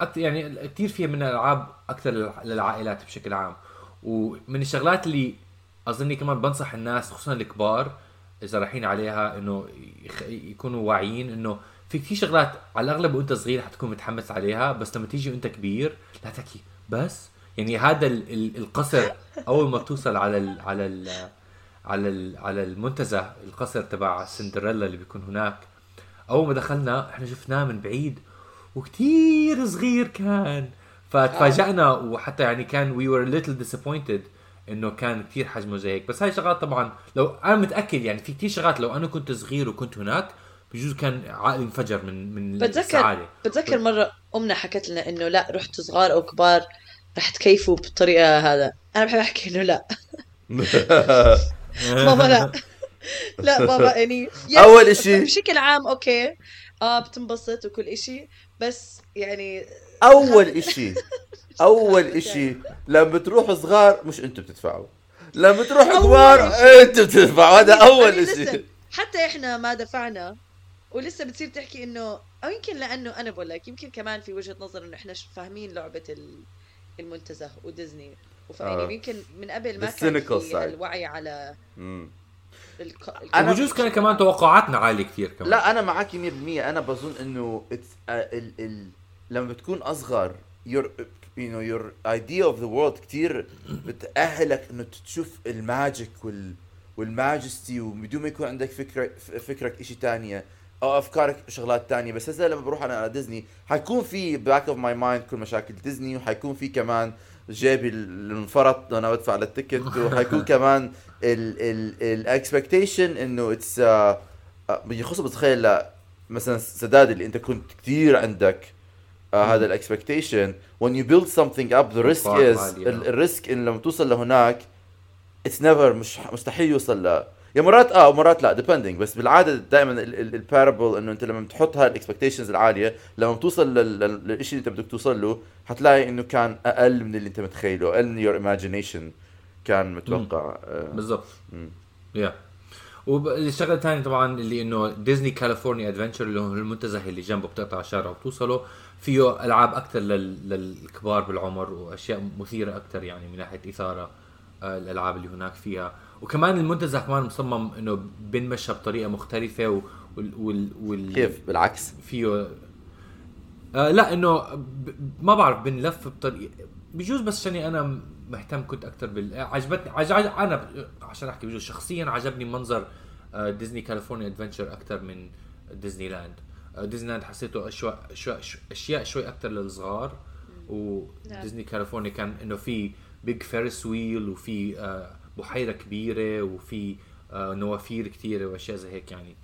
[SPEAKER 4] أكتر يعني كثير فيها من الألعاب أكثر للع- للعائلات بشكل عام. ومن الشغلات اللي اظني كمان بنصح الناس خصوصا الكبار إذا رايحين عليها إنه يكونوا واعيين إنه في كثير شغلات على الأغلب وأنت صغير حتكون متحمس عليها بس لما تيجي وأنت كبير لا تحكي بس؟ يعني هذا ال- ال- القصر أول ما توصل على ال على ال على ال على المنتزه القصر تبع سندريلا اللي بيكون هناك أول ما دخلنا إحنا شفناه من بعيد وكتير صغير كان. فتفاجئنا وحتى يعني كان we were little disappointed إنه كان كتير حجمه زي هيك. بس هاي شغلات طبعا لو أنا متأكد يعني في كتير شغلات لو أنا كنت صغير وكنت هناك بجوز كان عقلي انفجر من من
[SPEAKER 5] بتذكر
[SPEAKER 4] السعاده
[SPEAKER 5] بتذكر مرة أمنا حكت لنا إنه لو رحتوا صغار أو كبار رح تكيفوا بالطريقة هذا. أنا بحب أحكي إنه لا. (laughs) بابا لا. لا بابا يعني
[SPEAKER 3] أول إشي-
[SPEAKER 5] بشكل عام أوكي. آه بتنبسط وكل إشي. بس يعني
[SPEAKER 3] أول إشي أول إشي لما بتروحوا صغار مش أنتوا بتدفعوا. لما بتروحوا
[SPEAKER 5] أول
[SPEAKER 3] كبار
[SPEAKER 5] إشي.
[SPEAKER 3] أنتوا بتدفعوا. هذا أول
[SPEAKER 5] يعني لسه،
[SPEAKER 3] إشي.
[SPEAKER 5] حتى إحنا ما دفعنا ولسه بتصير تحكي إنه أو يمكن لأنه أنا بقول لك يمكن كمان في وجهة نظر إنه إحنا ش- فاهمين لعبة ال- المنتزه وديزني وف- يعني
[SPEAKER 3] آه.
[SPEAKER 5] يمكن من قبل ما كان. الوعي على
[SPEAKER 3] مم.
[SPEAKER 5] الك...
[SPEAKER 3] أنا-
[SPEAKER 4] وبجوز كان كمان توقعاتنا عالية كثير كمان
[SPEAKER 3] لا أنا معك 100% أنا بظن إنه uh, ال, ال, لما بتكون أصغر your you know your idea of the world كتير بتأهلك إنه تشوف ال magic وال وال majesty وبدون ما يكون عندك فكره ف- فكرك شيء تانية أو أفكارك شغلات تانية. بس هسه لما بروح أنا على ديزني حيكون في back of my mind كل مشاكل ديزني وحيكون في كمان جيبي اللي انفرط وأنا بدفع لل ticket (laughs) وحيكون كمان ال expectation إنه it's بيخص بتخيل لا مثلا سداد اللي أنت كنت كثير عندك uh, هذا ال expectation when you build something up the risk is ال risk إن لما توصل لهناك it's never مش مستحيل يوصل yeah مرات آه ومرات لا depending بس بالعادة دائما البارابل إنه أنت لما تحط هاي ال expectations العالية لما توصل لل- لل- للشيء اللي أنت بدك توصل له حتلاقي إنه كان أقل من اللي أنت متخيله أقل من your imagination كان متوقع. آه.
[SPEAKER 4] بالضبط. yeah والشغلة الثانية طبعا اللي إنه ديزني كاليفورنيا Adventure اللي هو المنتزه اللي جنبه بتقطع الشارع وبتوصله فيه ألعاب أكثر لل... للكبار بالعمر وأشياء مثيرة أكثر يعني من ناحية إثارة آه، الألعاب اللي هناك فيها. وكمان المنتزه كمان مصمم إنه بنمشى بطريقة مختلفة و... وال... وال... وال...
[SPEAKER 3] كيف؟ بالعكس.
[SPEAKER 4] فيه آه لا إنه ب... ما بعرف بنلف بطريقه بجوز بس عشاني أنا مهتم كنت أكثر بال عجبتني عج... عج... أنا ب... عشان أحكي بجوز شخصيا عجبني منظر ديزني كاليفورنيا Adventure أكثر من ديزني لاند ديزني لاند حسيته اشياء اشياء أشياء شوي أكثر للصغار وديزني كاليفورنيا كان إنه في big Ferris wheel وفي آه، بحيرة كبيرة وفي آه، نوافير كثيره وأشياء زي هيك يعني.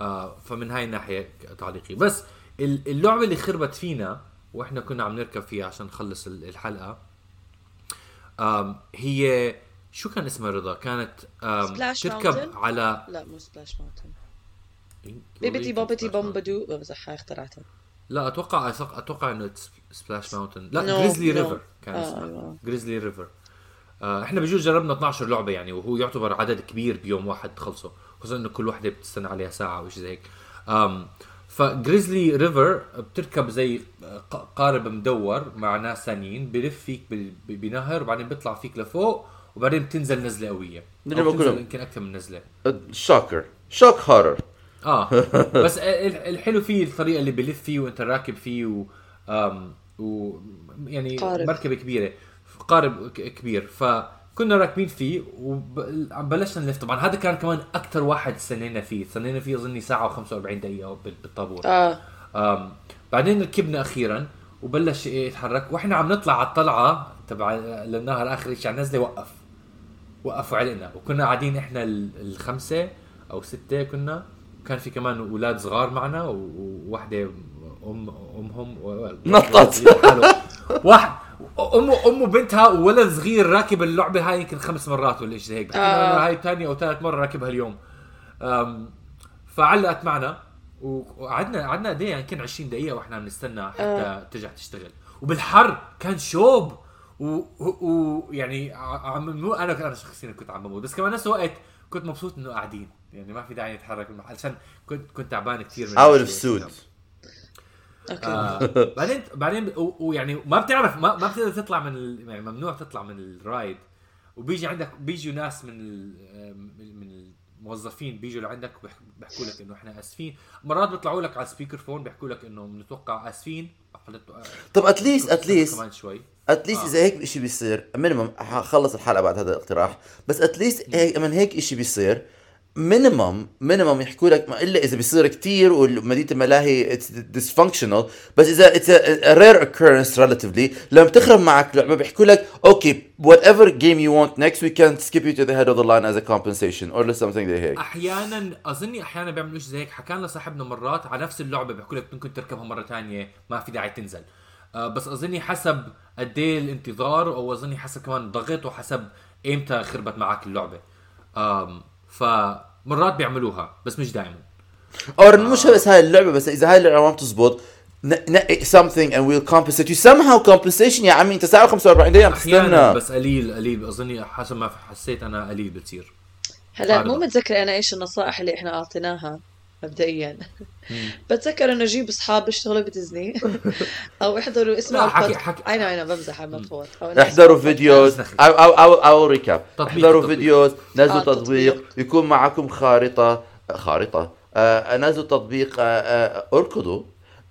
[SPEAKER 4] آه، فمن هاي الناحية تعليقي. بس ال- اللعبة اللي خربت فينا وإحنا كنا عم نركب فيها عشان نخلص ال- الحلقة هي شو كان اسمها رضا؟ كانت تركب
[SPEAKER 5] Mountain؟
[SPEAKER 4] على
[SPEAKER 5] لا مو Splash Mountain بيبتي بوبتي بومبادو بمزح هاي اخترعتها.
[SPEAKER 4] لا أتوقع أتوقع إنه Splash Mountain لا
[SPEAKER 5] No,
[SPEAKER 4] Grizzly
[SPEAKER 5] no.
[SPEAKER 4] River كان
[SPEAKER 5] آه،
[SPEAKER 4] اسمها. Grizzly River إحنا بجوز جربنا 12 لعبة يعني وهو يعتبر عدد كبير بيوم واحد تخلصه خصوصا إنه كل وحده بتستنى عليها ساعة أو شيء زي هيك. فجريزلي ريفر بتركب زي ق- قارب مدور مع ناس ثانيين بلف فيك بنهر وبعدين بيطلع فيك لفوق وبعدين بتنزل
[SPEAKER 3] نزلة
[SPEAKER 4] قوية. بتنزل. يمكن أكثر من نزلة.
[SPEAKER 3] شوكر شوك هورر
[SPEAKER 4] آه. (laughs) بس ال- الحلو فيه الطريقة اللي بلف فيه وأنت راكب فيه و, و يعني
[SPEAKER 5] قارب.
[SPEAKER 4] مركبة كبيرة. قارب كبير. فكنا راكبين فيه وبلشنا نلف. طبعا هذا كان كمان أكثر واحد استنينا فيه. استنينا فيه أظني ساعة و45 دقيقة بال- بالطابور. آه. بعدين ركبنا أخيرا وبلش يتحرك. وإحنا عم نطلع على الطلعة تبع للنهر آخر شيء. على النزله وقف. وقفوا علينا. وكنا قاعدين إحنا ال- الخمسة أو ستة كنا. كان في كمان أولاد صغار معنا وواحده ام أمهم.
[SPEAKER 3] نطت. (laughs)
[SPEAKER 4] واحد امه أمه بنتها وولد صغير راكب اللعبة هاي يمكن خمس مرات ولا شيء هيك.
[SPEAKER 5] آه.
[SPEAKER 4] هاي ثاني أو ثالث مرة راكبها اليوم. فعلقت معنا وقعدنا قعدنا قد إيه؟ يمكن 20 دقيقة وإحنا بنستنى حتى ترجع تشتغل. وبالحر كان شوب. ويعني عم مو أنا أنا شخصيا كنت عم بموت. بس كمان نفس الوقت كنت مبسوط إنه قاعدين. يعني ما في داعي نتحرك. من المحل عشان كنت كنت تعبان كثير من
[SPEAKER 3] out of
[SPEAKER 4] الشيء.
[SPEAKER 3] so
[SPEAKER 5] it's okay.
[SPEAKER 4] آه. (laughs) بعدين بعدين ويعني ما بتعرف ما, ما بتقدر تطلع من ال... يعني ممنوع تطلع من ال ride. وبيجي عندك بيجوا ناس من ال... من من الموظفين بيجوا لعندك بيحكوا لك إنه إحنا آسفين. مرات بيطلعوا لك على ال speaker phone بيحكوا لك إنه بنتوقع آسفين.
[SPEAKER 3] طب at least at least
[SPEAKER 4] كمان شوي.
[SPEAKER 3] at least إذا هيك شيء بيصير minimum حخلص الحلقة بعد هذا الاقتراح بس at least هيك من هيك شيء بيصير minimum minimum يحكوا لك إلا إذا بيصير كتير ومدينه الملاهي it's dysfunctional. بس إذا it's rare occurrence relatively. لما بتخرب معك لعبه بيحكوا لك okay whatever game you want next we can skip you to the head of the line as a compensation or something زي هيك
[SPEAKER 4] أحيانا أظني أحيانا بيعملوا شيء زي هيك. حكى لنا صاحبنا مرات على نفس اللعبة بيحكوا لك ممكن تركبها مرة تانية ما في داعي تنزل. آه بس أظني حسب قد إيه الانتظار أو أظني حسب كمان الضغط وحسب إمتى خربت معك اللعبة. آم فمرات بيعملوها بس مش دائما
[SPEAKER 3] اور مش بس هاي اللعبة بس إذا هاي اللعبة ما بتزبط ن- نقي something and we'll compensate you. Somehow compensation يا عمي أنت ساعة 45 دقيقة عم
[SPEAKER 4] أحيانا
[SPEAKER 3] تستنى
[SPEAKER 4] بس قليل قليل. أظني حسب ما حسيت أنا قليل بتصير.
[SPEAKER 5] هلا. مو متذكرة أنا إيش النصائح اللي إحنا أعطيناها. مبدئيا. بتذكر إنه جيب أصحاب بيشتغلوا بديزني. (laughs) أو احضروا اسمعوا
[SPEAKER 4] حكي- حكي-
[SPEAKER 5] أي نعم أنا بمزح عم بفوت أو إنه
[SPEAKER 3] احضروا فيديوز. أو أو أو أو recap
[SPEAKER 4] تطبيق-
[SPEAKER 3] احضروا. videos. نزلوا
[SPEAKER 5] آه،
[SPEAKER 3] تطبيق.
[SPEAKER 5] تطبيق.
[SPEAKER 3] يكون معكم خارطة خارطة. آه نزلوا تطبيق. آه آه أركضوا.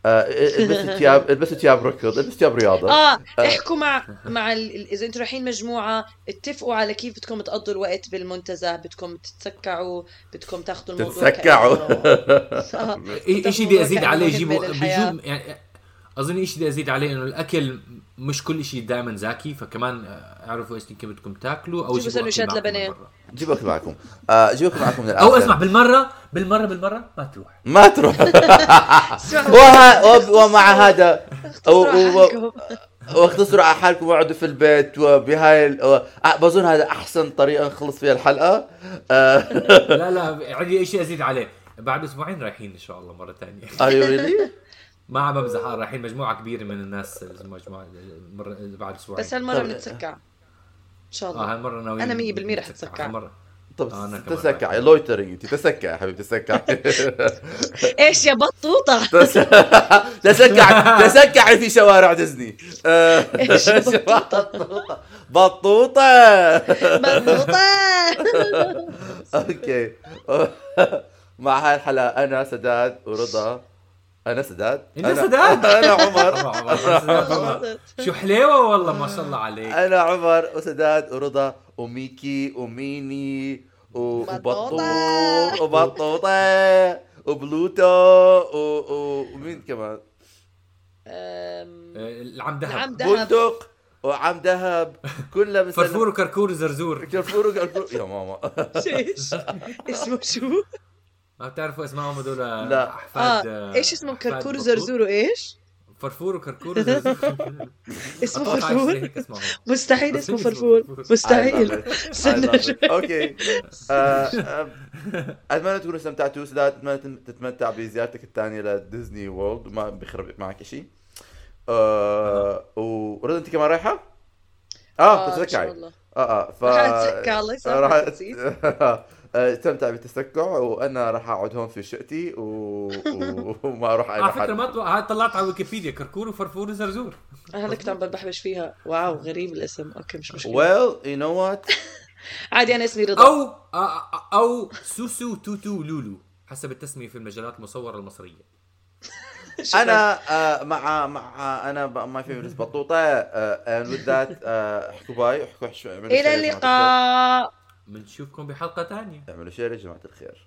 [SPEAKER 3] آه البسوا ثياب (laughs) البسوا ثياب ركض البسوا ثياب رياضة
[SPEAKER 5] آه احكوا مع مع ال... إذا أنتم رايحين مجموعة اتفقوا على كيف بدكم تقضوا الوقت بالمنتزه بدكم تتسكعوا بدكم تاخذوا الموضوع
[SPEAKER 3] تتسكعوا. (laughs)
[SPEAKER 5] آه.
[SPEAKER 4] شيء بدي
[SPEAKER 5] أزيد
[SPEAKER 4] عليه يجيبوا. بيجوا يعني أظن شيء بدي أزيد عليه إنه الأكل مش كل شيء دائما زاكي فكمان أعرفوا إيش يمكن بدكم تاكلوا أو
[SPEAKER 5] جيبوا
[SPEAKER 4] جيبوا
[SPEAKER 5] سندويشات
[SPEAKER 4] برا.
[SPEAKER 3] جيبوا أكل معكم. آه جيبوا أكل معكم من أو
[SPEAKER 4] أسمع بالمرة بالمرة بالمرة ما تروح.
[SPEAKER 3] ما تروح. (laughs) ومع هذا. واختصروا على حالكم واقعدوا في البيت وبهاي ال- آه، بظن هذا أحسن طريقة نخلص فيها الحلقة. آه.
[SPEAKER 4] لا لا عندي شيء أزيد عليه. بعد أسبوعين رايحين إن شاء الله
[SPEAKER 3] مرة ثانية (laughs)
[SPEAKER 4] ما عم بمزح رايحين مجموعة كبيرة من الناس مجموعه مره بعد أسبوعين.
[SPEAKER 5] بس
[SPEAKER 3] هالمرة
[SPEAKER 5] بنتسكع. إن شاء
[SPEAKER 4] آه
[SPEAKER 5] الله
[SPEAKER 4] هالمرة ناويين
[SPEAKER 5] أنا مية بالمية رح
[SPEAKER 4] نتسكع.
[SPEAKER 5] أتسكع.
[SPEAKER 4] هالمرة.
[SPEAKER 3] طب
[SPEAKER 4] آه،
[SPEAKER 3] تسكع
[SPEAKER 4] رايح.
[SPEAKER 3] لويترينج انت تسكع يا حبيبي تسكع (laughs)
[SPEAKER 5] إيش يا بطوطة؟ (laughs)
[SPEAKER 3] تسكع تسكع في شوارع ديزني. آه،
[SPEAKER 5] إيش
[SPEAKER 3] بطوطة؟ بطوطة.
[SPEAKER 5] بطوطة.
[SPEAKER 3] okay. (laughs) مع هاي الحلقة أنا سداد ورضا. أنا سداد.
[SPEAKER 4] أنت
[SPEAKER 3] أنا-
[SPEAKER 4] سداد؟ (laughs)
[SPEAKER 3] أنا عمر.
[SPEAKER 4] شو حليوة والله ما شاء الله عليك.
[SPEAKER 3] أنا عمر وسداد ورضا وميكي وميني. وبطوط وبطوطة. وبلوتو. و- و- ومين كمان؟
[SPEAKER 5] أم،
[SPEAKER 4] آه، العم دهب.
[SPEAKER 5] نعم دهب.
[SPEAKER 3] بندق وعم دهب. كلها بس
[SPEAKER 4] فرفور وكركور وزرزور.
[SPEAKER 3] كرفور وكركور. يا ماما.
[SPEAKER 5] إيش؟ اسمه شو؟
[SPEAKER 4] ما بتعرفوا أسمائهم هدول؟
[SPEAKER 3] لا.
[SPEAKER 4] أحفاد
[SPEAKER 5] آه إيش اسمه؟
[SPEAKER 4] أحفاد
[SPEAKER 5] كركور؟ وزرزور وإيش؟
[SPEAKER 4] فرفور وكركور وزرزور. (laughs)
[SPEAKER 5] اسمه فرفور.
[SPEAKER 4] اسمهم.
[SPEAKER 5] مستحيل اسمه فرفور. مستحيل. استنى
[SPEAKER 3] okay. آه، (laughs) آه، أتمنى تكونوا استمتعتوا. سداد أتمنى تم- تتمتع بزيارتك الثانية لديزني وورلد. وما بيخرب معك شيء آه ورضا أنت كمان رايحة؟
[SPEAKER 5] آه آه،
[SPEAKER 3] تتذكري. آه آه ف
[SPEAKER 5] راح أتسكع، الله
[SPEAKER 3] راح. آه، استمتع بالتسكع وأنا راح أقعد هون في شقتي و... (laughs) و... وما أروح أي
[SPEAKER 4] على فكرة
[SPEAKER 3] محل.
[SPEAKER 4] ما هاي طلعت على ويكيبيديا كركور وفرفور وزرزور.
[SPEAKER 5] أنا كنت عم بحبش فيها. wow غريب الاسم. okay مش مشكلة.
[SPEAKER 3] Well you know what? (laughs)
[SPEAKER 5] عادي أنا اسمي رضا.
[SPEAKER 4] أو أو سوسو توتو لولو حسب التسمية في المجلات المصورة
[SPEAKER 5] المصرية. (laughs)
[SPEAKER 3] أنا آه مع مع أنا my favorite بطوطة آه with that آه احكوا bye احكوا إلى.
[SPEAKER 5] اللقاء.
[SPEAKER 4] بنشوفكم بحلقة ثانية.
[SPEAKER 3] اعملوا share يا جماعة الخير.